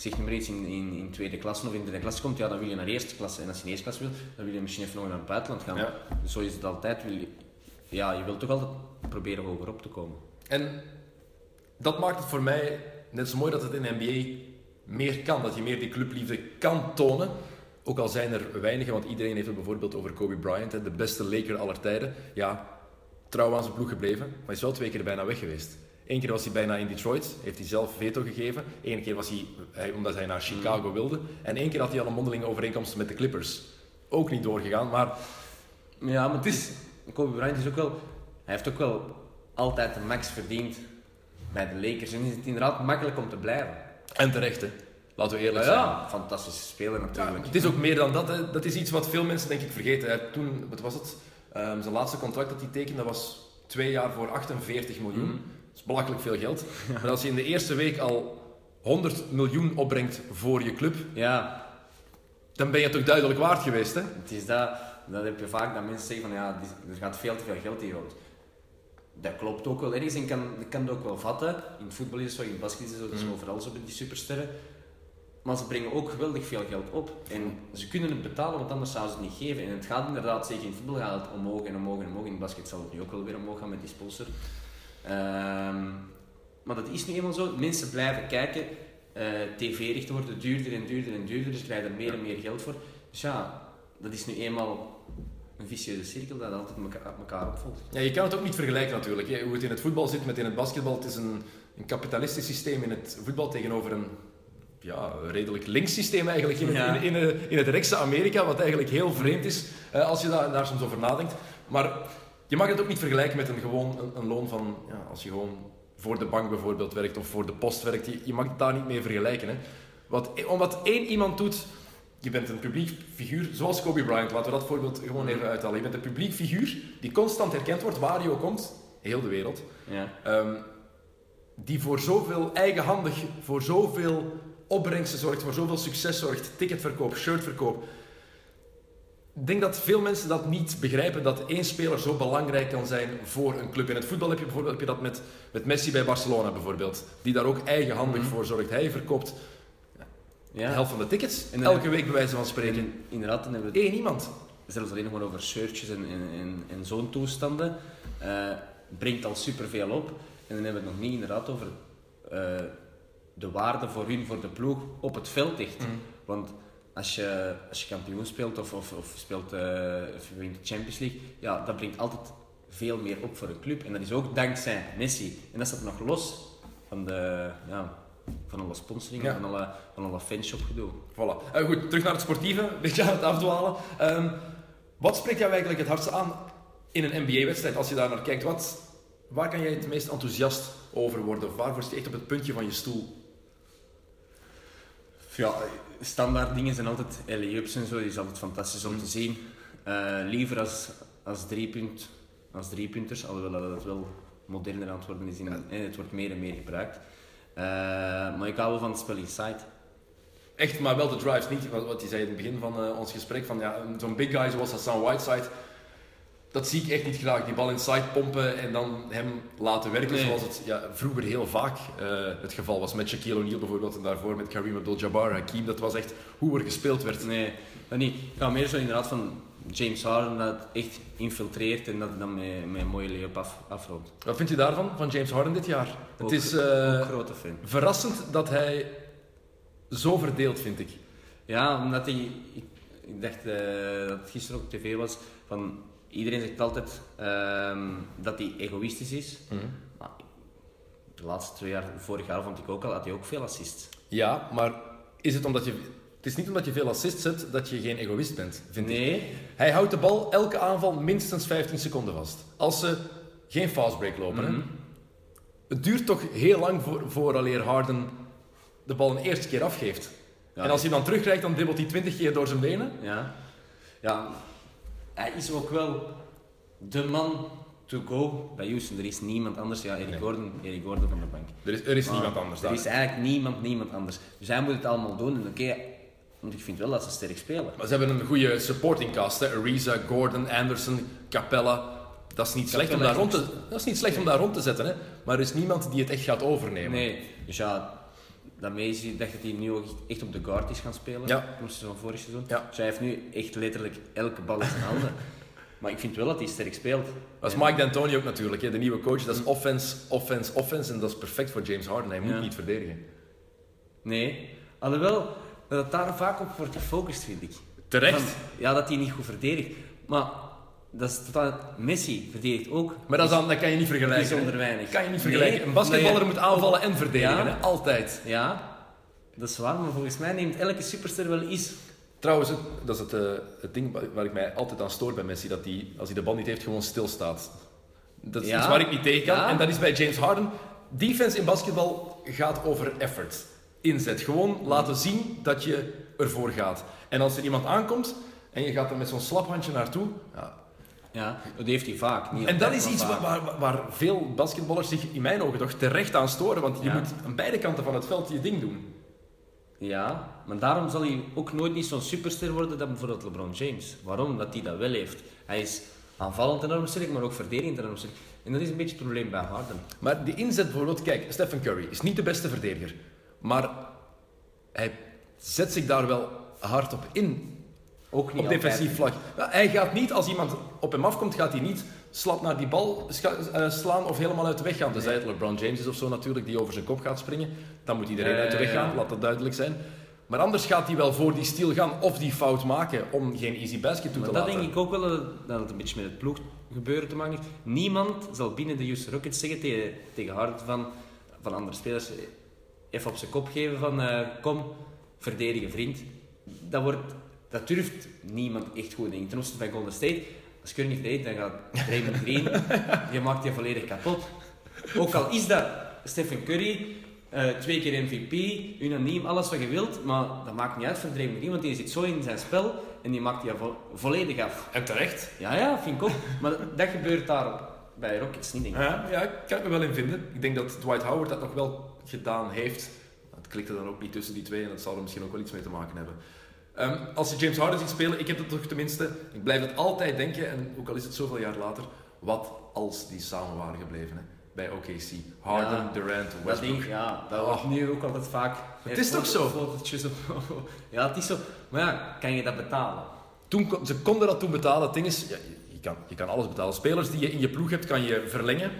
zeg maar iets, in, in, in tweede klasse of in derde klasse komt, ja, dan wil je naar eerste klasse. En als je in eerste klasse wil, dan wil je misschien even nog naar het buitenland gaan. Ja. Dus zo is het altijd. Wil je, ja, je wilt toch altijd proberen hoger op te komen. En dat maakt het voor mij net zo mooi dat het in de NBA meer kan. Dat je meer die clubliefde kan tonen. Ook al zijn er weinigen, want iedereen heeft het bijvoorbeeld over Kobe Bryant, de beste Laker aller tijden. Ja, trouw aan zijn ploeg gebleven, maar is wel twee keer bijna weg geweest. Eén keer was hij bijna in Detroit, heeft hij zelf veto gegeven. Eén keer was hij, hij omdat hij naar Chicago wilde. En één keer had hij al een mondelinge overeenkomst met de Clippers. Ook niet doorgegaan, maar Ja, maar het is, Kobe Bryant is ook wel, hij heeft ook wel altijd de max verdiend bij de Lakers. En is het inderdaad makkelijk om te blijven. en terecht hè. Laten we eerlijk Ja, zijn. ja, fantastische speler Ja, natuurlijk. het is ook meer dan dat. Hè. Dat is iets wat veel mensen denk ik vergeten. Hè. Toen, wat was het? Ehm, zijn laatste contract dat hij tekende, was twee jaar voor 48 miljoen. Mhm. Is belachelijk veel geld. Maar als je in de eerste week al 100 miljoen opbrengt voor je club, Ja, dan ben je toch duidelijk waard geweest. Hè? Het is dat, dat heb je vaak dat mensen zeggen van ja, er gaat veel te veel geld hier rond. Dat klopt ook wel ergens en kan, ik kan het ook wel vatten. In het voetbal is het zo, in het basket is het zo, is overal zo die supersterren. Maar ze brengen ook geweldig veel geld op. En ze kunnen het betalen, want anders zouden ze het niet geven. En het gaat inderdaad, zeker in het voetbal gaat het omhoog en omhoog en omhoog. In het basket zal het nu ook wel weer omhoog gaan met die sponsor. Ehm, maar dat is nu eenmaal zo. Mensen blijven kijken. eh, tv-rechten worden duurder en duurder en duurder, dus krijg je er meer en meer geld voor. Dus ja, dat is nu eenmaal een vicieuze cirkel dat altijd elkaar, elkaar opvolgt. Ja, je kan het ook niet vergelijken natuurlijk. Hoe het in het voetbal zit met in het basketbal. Het is een, een kapitalistisch systeem in het voetbal tegenover een ja, redelijk links systeem eigenlijk in, Ja. in, in, in het rechtse Amerika, wat eigenlijk heel vreemd is eh, als je daar, daar soms over nadenkt. Maar je mag het ook niet vergelijken met een, gewoon een, een loon van, ja, als je gewoon voor de bank bijvoorbeeld werkt of voor de post werkt. Je, je mag het daar niet mee vergelijken. Hè. Wat, omdat één iemand doet, je bent een publiek figuur, zoals Kobe Bryant, laten we dat voorbeeld gewoon even uithalen. Je bent een publiek figuur die constant herkend wordt, waar je ook komt, heel de wereld. Ja. Ehm, die voor zoveel eigenhandig, voor zoveel opbrengsten zorgt, voor zoveel succes zorgt, ticketverkoop, shirtverkoop. Ik denk dat veel mensen dat niet begrijpen, dat één speler zo belangrijk kan zijn voor een club. In het voetbal heb je bijvoorbeeld heb je dat met, met Messi bij Barcelona bijvoorbeeld, die daar ook eigenhandig voor zorgt. Hij verkoopt Ja. de helft van de tickets, En elke week bij wijze van spreken. En inderdaad, dan hebben we het Eén iemand. zelfs alleen gewoon over shirtjes en, en, zo'n toestanden. eh, brengt al superveel op. En dan hebben we het nog niet inderdaad over eh, de waarde voor hun, voor de ploeg, op het veld echt. Want als je, als je kampioen speelt of, of, of speelt eh, of je wint de Champions League, ja, dat brengt altijd veel meer op voor een club. En dat is ook dankzij Messi. En dat staat nog los van, de, ja, van alle sponsoring, Ja. van alle, van alle fanshop gedoe. Voilà. Eh, goed, terug naar het sportieve. Een beetje aan het afdwalen. Ehm, wat spreekt jou eigenlijk het hardste aan in een NBA-wedstrijd? Als je daar naar kijkt, wat, waar kan jij het meest enthousiast over worden? Of waarvoor zit je echt op het puntje van je stoel? Ja, standaard dingen zijn altijd alley-ups en zo, die is altijd fantastisch om te zien. Eh, liever als, als, driepunt, als driepunters, alhoewel dat wel moderner aan het worden is in, en het wordt meer en meer gebruikt. Eh, maar ik hou wel van het spel inside. Echt, maar wel de drives. Niet wat, wat je zei in het begin van eh, ons gesprek. Van, ja, zo'n big guy zoals Hassan Whiteside. Dat zie ik echt niet graag. Die bal inside pompen en dan hem laten werken. Nee. Zoals het ja, vroeger heel vaak eh, het geval was. Met Shaquille O'Neal bijvoorbeeld. En daarvoor met Kareem Abdul-Jabbar, Hakim. Dat was echt hoe er gespeeld werd. Nee, dat niet. Meer zo inderdaad van James Harden dat het echt infiltreert en dat het dan met, met een mooie layup af. Wat vind je daarvan, van James Harden dit jaar? Ook- het is Ook grote fan. verrassend dat hij zo verdeeld, vind ik. Ja, omdat hij... Ik, ik dacht eh, dat het gisteren ook op tv was, van... Iedereen zegt altijd ehm, dat hij egoïstisch is. Maar de laatste twee jaar, vorig jaar vond ik ook al, had hij ook veel assists. Ja, maar is het omdat je... Het is niet omdat je veel assists hebt dat je geen egoïst bent, vind ik. Nee, Hij houdt de bal elke aanval minstens 15 seconden vast. Als ze geen fastbreak lopen. Mhm. Het duurt toch heel lang voor, vooraleer Harden de bal een eerste keer afgeeft. Ja, en als hij dan terugkrijgt, dan dribbelt hij 20 keer door zijn benen. ja. Ja, hij is ook wel de man to go bij Houston. Er is niemand anders. Ja, Eric, Nee. Gordon, Eric Gordon van de bank. Er is, er is Maar niemand anders Er daar. is eigenlijk niemand, niemand anders. Dus hij moet het allemaal doen. En oké, want ik vind wel dat ze sterk spelen. Maar ze hebben een goede supporting cast. Hè. Ariza, Gordon, Anderson, Capella. Dat is niet slecht, om daar, rond te, dat is niet slecht om daar rond te zetten. Hè. Maar er is niemand die het echt gaat overnemen. Nee, dus ja, daarmee zie ik dat hij nu ook echt op de guard is gaan spelen. Ja. Van vorig seizoen. Ja. Dus hij heeft nu echt letterlijk elke bal in zijn handen. maar ik vind wel dat hij sterk speelt. Dat is Mike D'Antoni ook natuurlijk, hè, de nieuwe coach. Dat is offense, offense, offense. En dat is perfect voor James Harden. Hij moet Ja. niet verdedigen. Nee, alhoewel dat daar vaak op wordt gefocust, vind ik. Terecht. Ja, dat hij niet goed verdedigt. Maar dat is totaal... Messi verdedigt ook. Maar dat, is dan, dat kan je niet vergelijken. Bijzonder weinig. kan je niet vergelijken. Nee, een basketballer je- moet aanvallen en verdedigen. Ja. Hè? Altijd. Ja, dat is waar, maar volgens mij neemt elke superster wel iets. Trouwens, dat is het, eh, het ding waar- ik mij altijd aan stoor bij Messi. Dat hij, als hij de bal niet heeft, gewoon stilstaat. Dat is Ja. iets waar ik niet tegen kan. Ja. En dat is bij James Harden. Defense in basketbal gaat over effort. Inzet. Gewoon laten zien dat je ervoor gaat. En als er iemand aankomt en je gaat er met zo'n slap handje naartoe. Ja. Ja, dat heeft hij vaak. Niet En dat is iets waar, waar, waar veel basketballers zich in mijn ogen toch terecht aan storen. Want je Ja. moet aan beide kanten van het veld je ding doen. Ja, maar daarom zal hij ook nooit niet zo'n superster worden dan bijvoorbeeld LeBron James. Waarom? Dat hij dat wel heeft. Hij is aanvallend enorm sterk, maar ook verdedigend enorm sterk. En dat is een beetje het probleem bij Harden. Maar die inzet bijvoorbeeld, kijk, Stephen Curry is niet de beste verdediger. Maar hij zet zich daar wel hard op in. Ook niet op defensief vlak. Hij gaat niet, als iemand op hem afkomt, gaat hij niet slap naar die bal eh, slaan of helemaal uit de weg gaan. Tenzij het LeBron James is of zo natuurlijk, die over zijn kop gaat springen. Dan moet iedereen uit de weg ja. gaan, laat dat duidelijk zijn. Maar anders gaat hij wel voor die steal gaan of die fout maken om geen easy basket toe Maar te dat laten. denk ik ook wel dat het- dat een beetje met het ploeggebeuren te maken heeft. Niemand zal binnen de Houston Rockets zeggen tegen, tegen Harden van, van andere spelers, eh, even op zijn kop geven van eh, kom, verdedigen vriend. Dat, wordt, dat durft niemand echt goed. denk ik. Ten opzichte van Golden State, als Curry niet verdedigt, dan gaat Draymond Green, je maakt je volledig kapot. Ook al is dat Stephen Curry, eh, twee keer MVP, unaniem, alles wat je wilt, maar dat maakt niet uit voor Draymond Green, want die zit zo in zijn spel en die maakt je vo- volledig af. En terecht. Ja, ja, vind ik ook. Maar dat gebeurt daar bij Rockets niet, denk ik. Ja, ja, ik kan het me wel in vinden. Ik denk dat Dwight Howard dat nog wel gedaan heeft. Het klikte dan ook niet tussen die twee en dat zal er misschien ook wel iets mee te maken hebben. Ehm, als je James Harden ziet spelen, ik heb het toch tenminste, ik blijf het altijd denken, en ook al is het zoveel jaar later, wat als die samen waren gebleven hè, bij OKC. Harden, Ja, Durant, Dat Westbrook. ik, ja, dat Oh. wordt nu ook altijd vaak... Het is toch zo? Ja, het is zo. Maar ja, kan je dat betalen? Toen, ze konden dat toen betalen. Het ding is, ja, je kan, je kan alles betalen. Spelers die je in je ploeg hebt, kan je verlengen.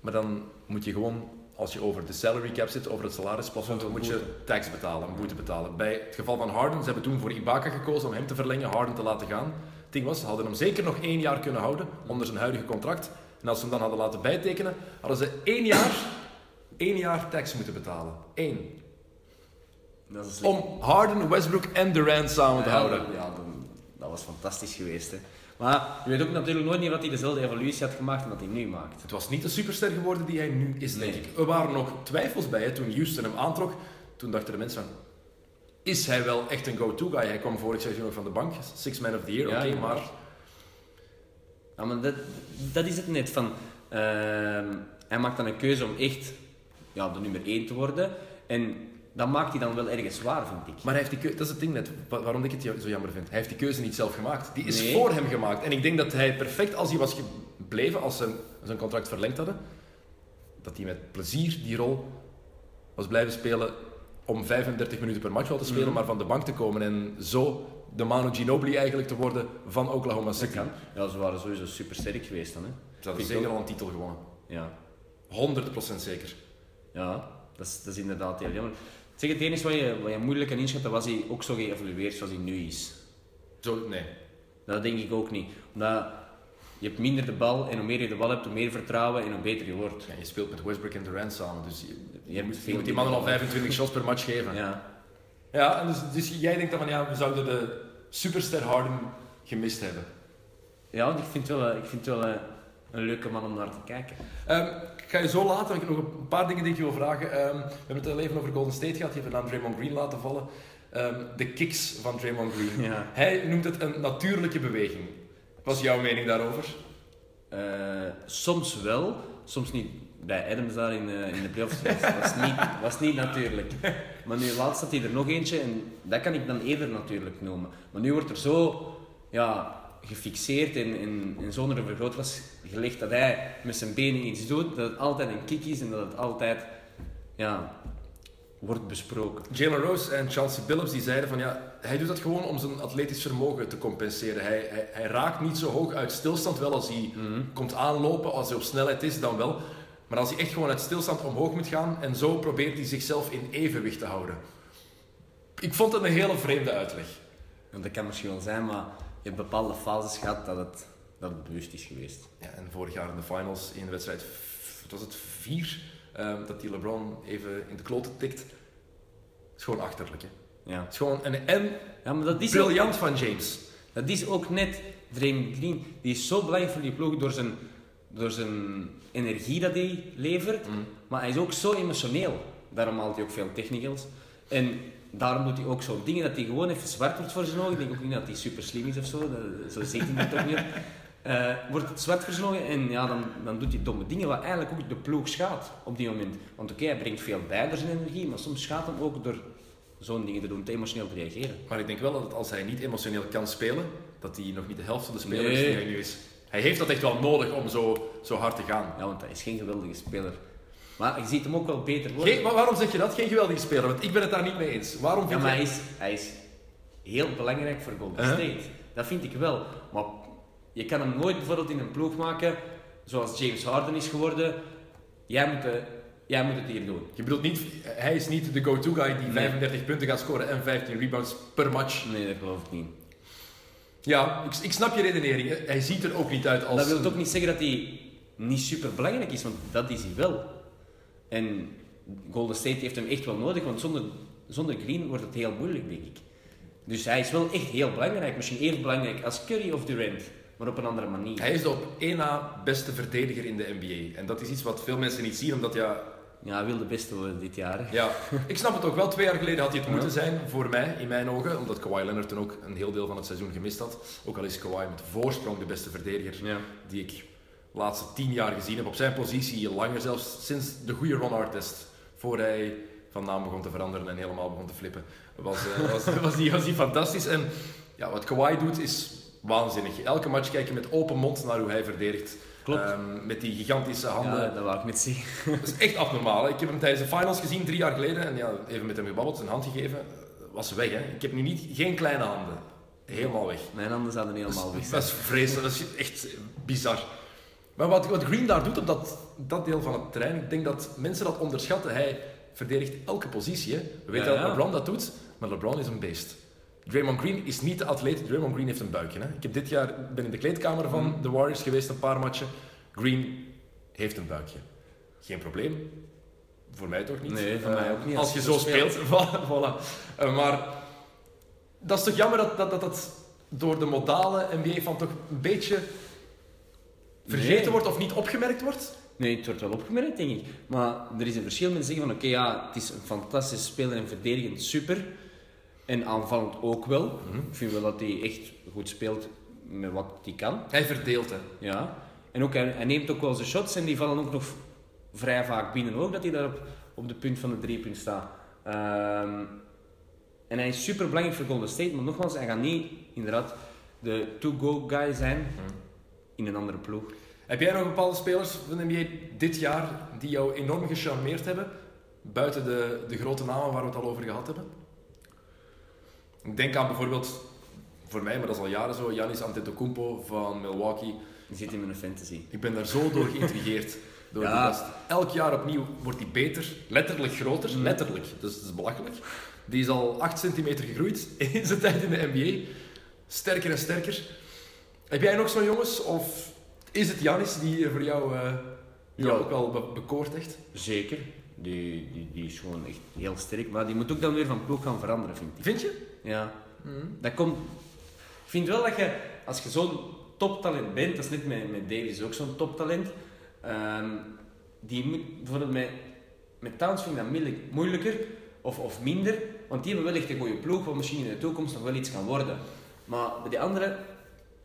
Maar dan moet je gewoon, als je over de salary cap zit, over het salarisplafond, dan moet je tax betalen, een boete betalen. Bij het geval van Harden, ze hebben toen voor Ibaka gekozen om hem te verlengen, Harden te laten gaan. Het ding was, ze hadden hem zeker nog één jaar kunnen houden onder zijn huidige contract. En als ze hem dan hadden laten bijtekenen, hadden ze één jaar, één jaar tax moeten betalen. Eén. Dat is slecht. Om Harden, Westbrook en Durant samen te houden. Ja, dat was fantastisch geweest. Hè. Maar je weet ook natuurlijk nooit niet wat hij dezelfde evolutie had gemaakt en wat hij nu maakt. Het was niet de superster geworden die hij nu is, denk Nee. ik. Er waren nog twijfels bij hè, toen Houston hem aantrok. Toen dachten de mensen van... Is hij wel echt een go-to guy? Hij kwam vorig seizoen nog van de bank. Six man of the year, Ja, oké, maar... Ja, maar dat, dat is het net van. ehm, hij maakt dan een keuze om echt ja, de nummer 1 te worden. En dat maakt hij dan wel ergens zwaar, vind ik. Maar hij heeft die keuze... Dat is het ding net, wa- waarom ik het zo jammer vind. Hij heeft die keuze niet zelf gemaakt. Die is Nee. voor hem gemaakt. En ik denk dat hij perfect, als hij was gebleven, als ze zijn contract verlengd hadden, dat hij met plezier die rol was blijven spelen om 35 minuten per match wel te spelen, Mhm. maar van de bank te komen en zo de Manu Ginobili eigenlijk te worden van Oklahoma City. Ja, ze waren sowieso super sterk geweest dan. Hè. Ze hadden zeker ook. al een titel gewonnen. Ja. 100% zeker. Ja, dat is, dat is inderdaad heel jammer. Zeg, het enige wat je, wat je moeilijk kan inschatten, was hij ook zo geëvolueerd zoals hij nu is. Zo, nee. Dat denk ik ook niet. Omdat je hebt minder de bal en hoe meer je de bal hebt, hoe meer vertrouwen en hoe beter je wordt. Ja, je speelt met Westbrook en Durant samen, dus je, moet, je veel moet die mannen al minder 25 shots per match geven. Ja. Ja, en dus, dus jij denkt dan van ja, we zouden de superster Harden gemist hebben. Ja, want ik vind het wel, eh, ik vind wel eh, een leuke man om naar te kijken. Ehm, ga je zo laten, want ik heb nog een paar dingen die ik je wil vragen. Ehm, we hebben het al even over Golden State gehad, je hebt de naam Draymond Green laten vallen. Ehm, de kicks van Draymond Green. Ja. Hij noemt het een natuurlijke beweging. Wat is jouw mening daarover? Eh, soms wel, soms niet. Bij Adams daar in, eh, in de playoffs was, was, niet, was niet natuurlijk. Maar nu laatst had hij er nog eentje en dat kan ik dan eerder natuurlijk noemen. Maar nu wordt er zo ja, gefixeerd en, en, en zonder een vergrootglas gelegd dat hij met zijn benen iets doet, dat het altijd een kick is en dat het altijd ja, wordt besproken. Jalen Rose en Chelsea Billups die zeiden van ja, hij doet dat gewoon om zijn atletisch vermogen te compenseren. Hij, hij, hij raakt niet zo hoog uit stilstand, wel als hij komt aanlopen, als hij op snelheid is, dan wel. Maar als hij echt gewoon uit stilstand omhoog moet gaan en zo probeert hij zichzelf in evenwicht te houden. Ik vond het een hele vreemde uitleg. Dat kan misschien wel zijn, maar je hebt bepaalde fases gehad dat het, dat het bewust is geweest. Ja, en vorig jaar in de finals, in de wedstrijd, wat was het vier, ehm, dat die LeBron even in de kloten tikt. Het is gewoon achterlijk, hè. Ja, Het is gewoon een en ja maar dat is ook- briljant van James. Dat is ook net Draymond Green. Die is zo belangrijk voor die ploeg door zijn, door zijn energie dat hij levert. Maar hij is ook zo emotioneel. Daarom haalt hij ook veel technicals. En daarom doet hij ook zo dingen dat hij gewoon even zwart wordt voor zijn ogen. Ik denk ook niet dat hij super slim is of zo. Dat, zo ziet hij het toch niet. Eh, wordt het zwart ogen en ja, dan, dan doet hij domme dingen wat eigenlijk ook de ploeg schaadt op die moment. Want oké, hij brengt veel bij door zijn energie, maar soms schaadt hem ook door zo'n dingen te doen, te emotioneel te reageren. Maar ik denk wel dat als hij niet emotioneel kan spelen, dat hij nog niet de helft van de speler is die hij nu is. Hij heeft dat echt wel nodig om zo, zo hard te gaan. Ja, want hij is geen geweldige speler. Maar je ziet hem ook wel beter worden. Geen, maar waarom zeg je dat? Geen geweldige speler, want ik ben het daar niet mee eens. Waarom ja, vind maar hij je... is, hij is heel belangrijk voor Golden. State. Dat vind ik wel. Maar je kan hem nooit bijvoorbeeld in een ploeg maken zoals James Harden is geworden. Jij moet, de- jij moet het hier doen. Je bedoelt niet, hij is niet de go-to guy die Nee. 35 punten gaat scoren en 15 rebounds per match. Nee, dat geloof ik niet. Ja, ik, ik snap je redenering. Hij ziet er ook niet uit als... Dat wil toch niet zeggen dat hij niet super belangrijk is, want dat is hij wel. En Golden State heeft hem echt wel nodig, want zonder, zonder Green wordt het heel moeilijk, denk ik. Dus hij is wel echt heel belangrijk. Misschien even belangrijk als Curry of Durant, maar op een andere manier. Hij is de op één na beste verdediger in de NBA. En dat is iets wat veel mensen niet zien, omdat ja, Ja, hij wil de beste worden dit jaar. hè. Ja, ik snap het ook wel. Twee jaar geleden had hij het moeten zijn, voor mij, in mijn ogen. Omdat Kawhi Leonard toen ook een heel deel van het seizoen gemist had. Ook al is Kawhi met voorsprong de beste verdediger Ja. die ik de laatste tien jaar gezien heb. Op zijn positie, langer zelfs, sinds de goede Ron Artest. Voor hij van naam begon te veranderen en helemaal begon te flippen. Was, eh, was, was, die, was die fantastisch. En ja, wat Kawhi doet is waanzinnig. Elke match kijk je met open mond naar hoe hij verdedigt. Klopt. Ehm, met die gigantische handen. Ja, dat wou ik met zeggen. Dat is echt abnormaal. hè. Ik heb hem tijdens de finals gezien, drie jaar geleden. En ja, even met hem gebabbeld, zijn hand gegeven. Was weg, hè. Ik heb nu niet, geen kleine handen. Helemaal weg. Mijn handen zouden helemaal weg zijn. Dat is vreselijk. Dat is echt bizar. Maar wat, wat Green daar doet op dat, dat deel van het terrein, ik denk dat mensen dat onderschatten. Hij verdedigt elke positie. Hè. We weten Ja, dat. LeBron dat doet, maar LeBron is een beest. Draymond Green is niet de atleet. Draymond Green heeft een buikje. Hè. Ik heb dit jaar ben in de kleedkamer van Mhm. de Warriors geweest, een paar matchen. Green heeft een buikje. Geen probleem. Voor mij toch niet? Nee, voor Eh, mij ook niet. Als Als je zo speelt. Voilà. Eh, maar dat is toch jammer dat dat, dat, dat door de modale NBA van toch een beetje vergeten Nee. wordt of niet opgemerkt wordt? Nee, het wordt wel opgemerkt, denk ik. Maar er is een verschil met zeggen van, oké, ja, het is een fantastische speler en verdedigend super. En aanvallend ook wel. Ik vind wel dat hij echt goed speelt met wat hij kan. Hij verdeelt, hè. Ja. En ook, hij, hij neemt ook wel zijn shots en die vallen ook nog vrij vaak binnen ook, dat hij daar op, op de punt van de driepunt staat. Ehm, en hij is super belangrijk voor Golden State, maar nogmaals, hij gaat niet inderdaad de to-go guy zijn in een andere ploeg. Heb jij nog bepaalde spelers van de NBA dit jaar die jou enorm gecharmeerd hebben? Buiten de, de grote namen waar we het al over gehad hebben? Ik denk aan bijvoorbeeld, voor mij, maar dat is al jaren zo, Giannis Antetokounmpo van Milwaukee. Die zit in mijn fantasy. Ik ben daar zo door geïntrigeerd. Door Ja. die gast. Elk jaar opnieuw wordt hij beter, letterlijk groter, letterlijk. Dus dat is belachelijk. Die is al 8 centimeter gegroeid in zijn tijd in de NBA. Sterker en sterker. Heb jij nog zo'n jongens? Of is het Janis die voor jou, eh, jou Ja. ook wel be- bekoort echt? Zeker. Die, die, die is gewoon echt heel sterk. Maar die moet ook dan weer van ploeg gaan veranderen, vind ik. Vind je? Ja. Dat komt... Ik vind wel dat je, als je zo'n toptalent bent, dat is net met, met Davis ook zo'n toptalent, ehm, die moet, bijvoorbeeld met, met Towns vind ik dat moeilijk- moeilijker, of, of minder, want die hebben wel echt een goede ploeg, wat misschien in de toekomst nog wel iets kan worden. Maar bij die anderen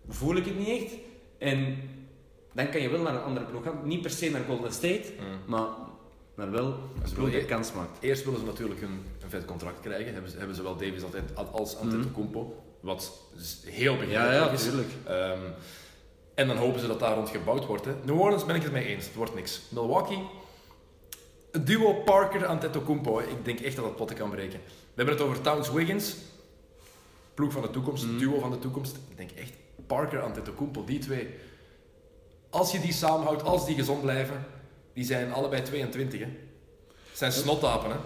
voel ik het niet echt. En dan kan je wel naar een andere ploeg gaan. Niet per se naar Golden State, maar, maar wel een Ze ploeg die kans maakt. Eerst willen ze natuurlijk een, een vet contract krijgen. Hebben ze, hebben ze wel Davis altijd als Antetokounmpo. Wat heel begrijpelijk is. tuurlijk. Ehm, en dan hopen ze dat daar rond gebouwd wordt. Hè. New Orleans ben ik het mee eens, het wordt niks. Milwaukee, het duo Parker Antetokounmpo. Ik denk echt dat dat potten kan breken. We hebben het over Towns Wiggins, ploeg van de toekomst, duo van de toekomst. Ik denk echt Parker Antetokounmpo, die twee. Als je die samenhoudt, als die gezond blijven, die zijn allebei 22. Hè. Het zijn snottapen, hè.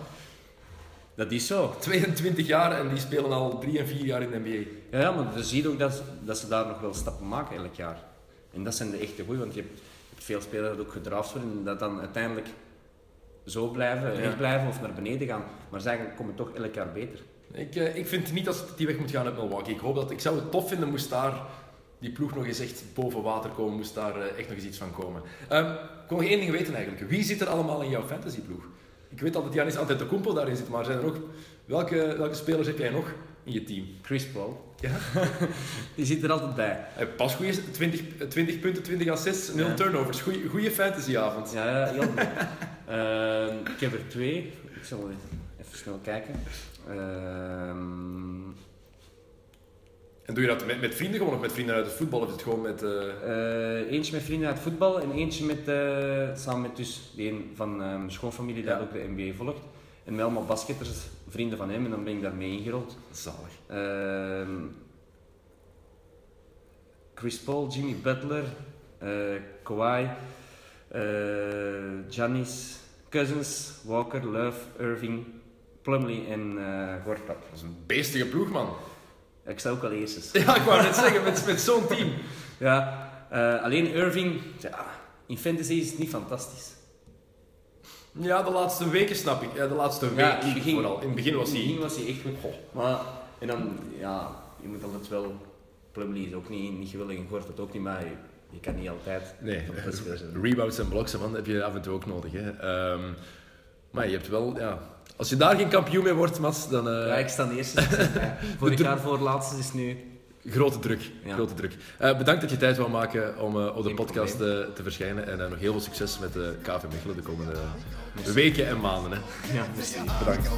Dat is zo. 22 jaar en die spelen al 3 en 4 jaar in de NBA. Ja, ja, maar je ziet ook dat, dat ze daar nog wel stappen maken elk jaar. En dat zijn de echte goeie, want je hebt, veel spelers dat ook gedraft worden en dat dan uiteindelijk zo blijven, recht blijven of naar beneden gaan. Maar zij komen toch elk jaar beter. Ik, eh, ik vind niet dat ze die weg moet gaan uit Milwaukee. Ik, hoop dat, ik zou het tof vinden moest daar die ploeg nog eens echt boven water komen, moest daar eh, echt nog eens iets van komen. Ehm, ik wil nog één ding weten eigenlijk. Wie zit er allemaal in jouw fantasyploeg? Ik weet al dat Janis Antetokounmpo daarin zit, maar zijn er nog, welke, welke spelers heb jij nog in je team? Chris Paul, Ja? die zit er altijd bij. Eh, Pas goede 20, 20 punten, 20 assists, 0 Ja. turnovers. Goeie, goeie fantasyavond. Ja, ja, heel. Ehm, ik heb er twee. Ik zal even snel kijken. Ehm, En doe je dat met, met vrienden gewoon of met vrienden uit het voetbal of is het gewoon met... eh, eh, eentje met vrienden uit voetbal en eentje met, eh, samen met dus de een van mijn schoonfamilie dat Ja. ook de NBA volgt. En met allemaal basketters, vrienden van hem, en dan ben ik daarmee ingerold. Zalig. Ehm, Chris Paul, Jimmy Butler, Kawhi, Giannis, Cousins, Walker, Love, Irving, Plumlee en Gortat. Dat is een beestige ploeg, man. Ik sta ook al eerst. Ja, ik wou net zeggen, met, met zo'n team. Ja, eh, alleen Irving, ja, in fantasy is het niet fantastisch. Ja, de laatste weken snap ik. Ja, de laatste week Ja, in het begin, vooral. In het begin was in het begin hij... was hij echt goed. Maar, en dan, ja, je moet altijd wel... Plumlee is ook niet, niet geweldig en Gortat ook niet, maar je, je kan niet altijd Nee, rebounds en blocks, man, heb je af en toe ook nodig. Hè. Ehm, maar je hebt wel, ja... Als je daar geen kampioen mee wordt, Mats, dan... eh, Ja, ik sta de eerste. Vorig jaar voor laatste is nu... Grote druk. Ja. Grote druk. Eh, bedankt dat je tijd wou maken om eh, op de Geen podcast te verschijnen. En nog heel veel succes met de KV Mechelen de komende weken en maanden. Hè. Ja, merci. Bedankt.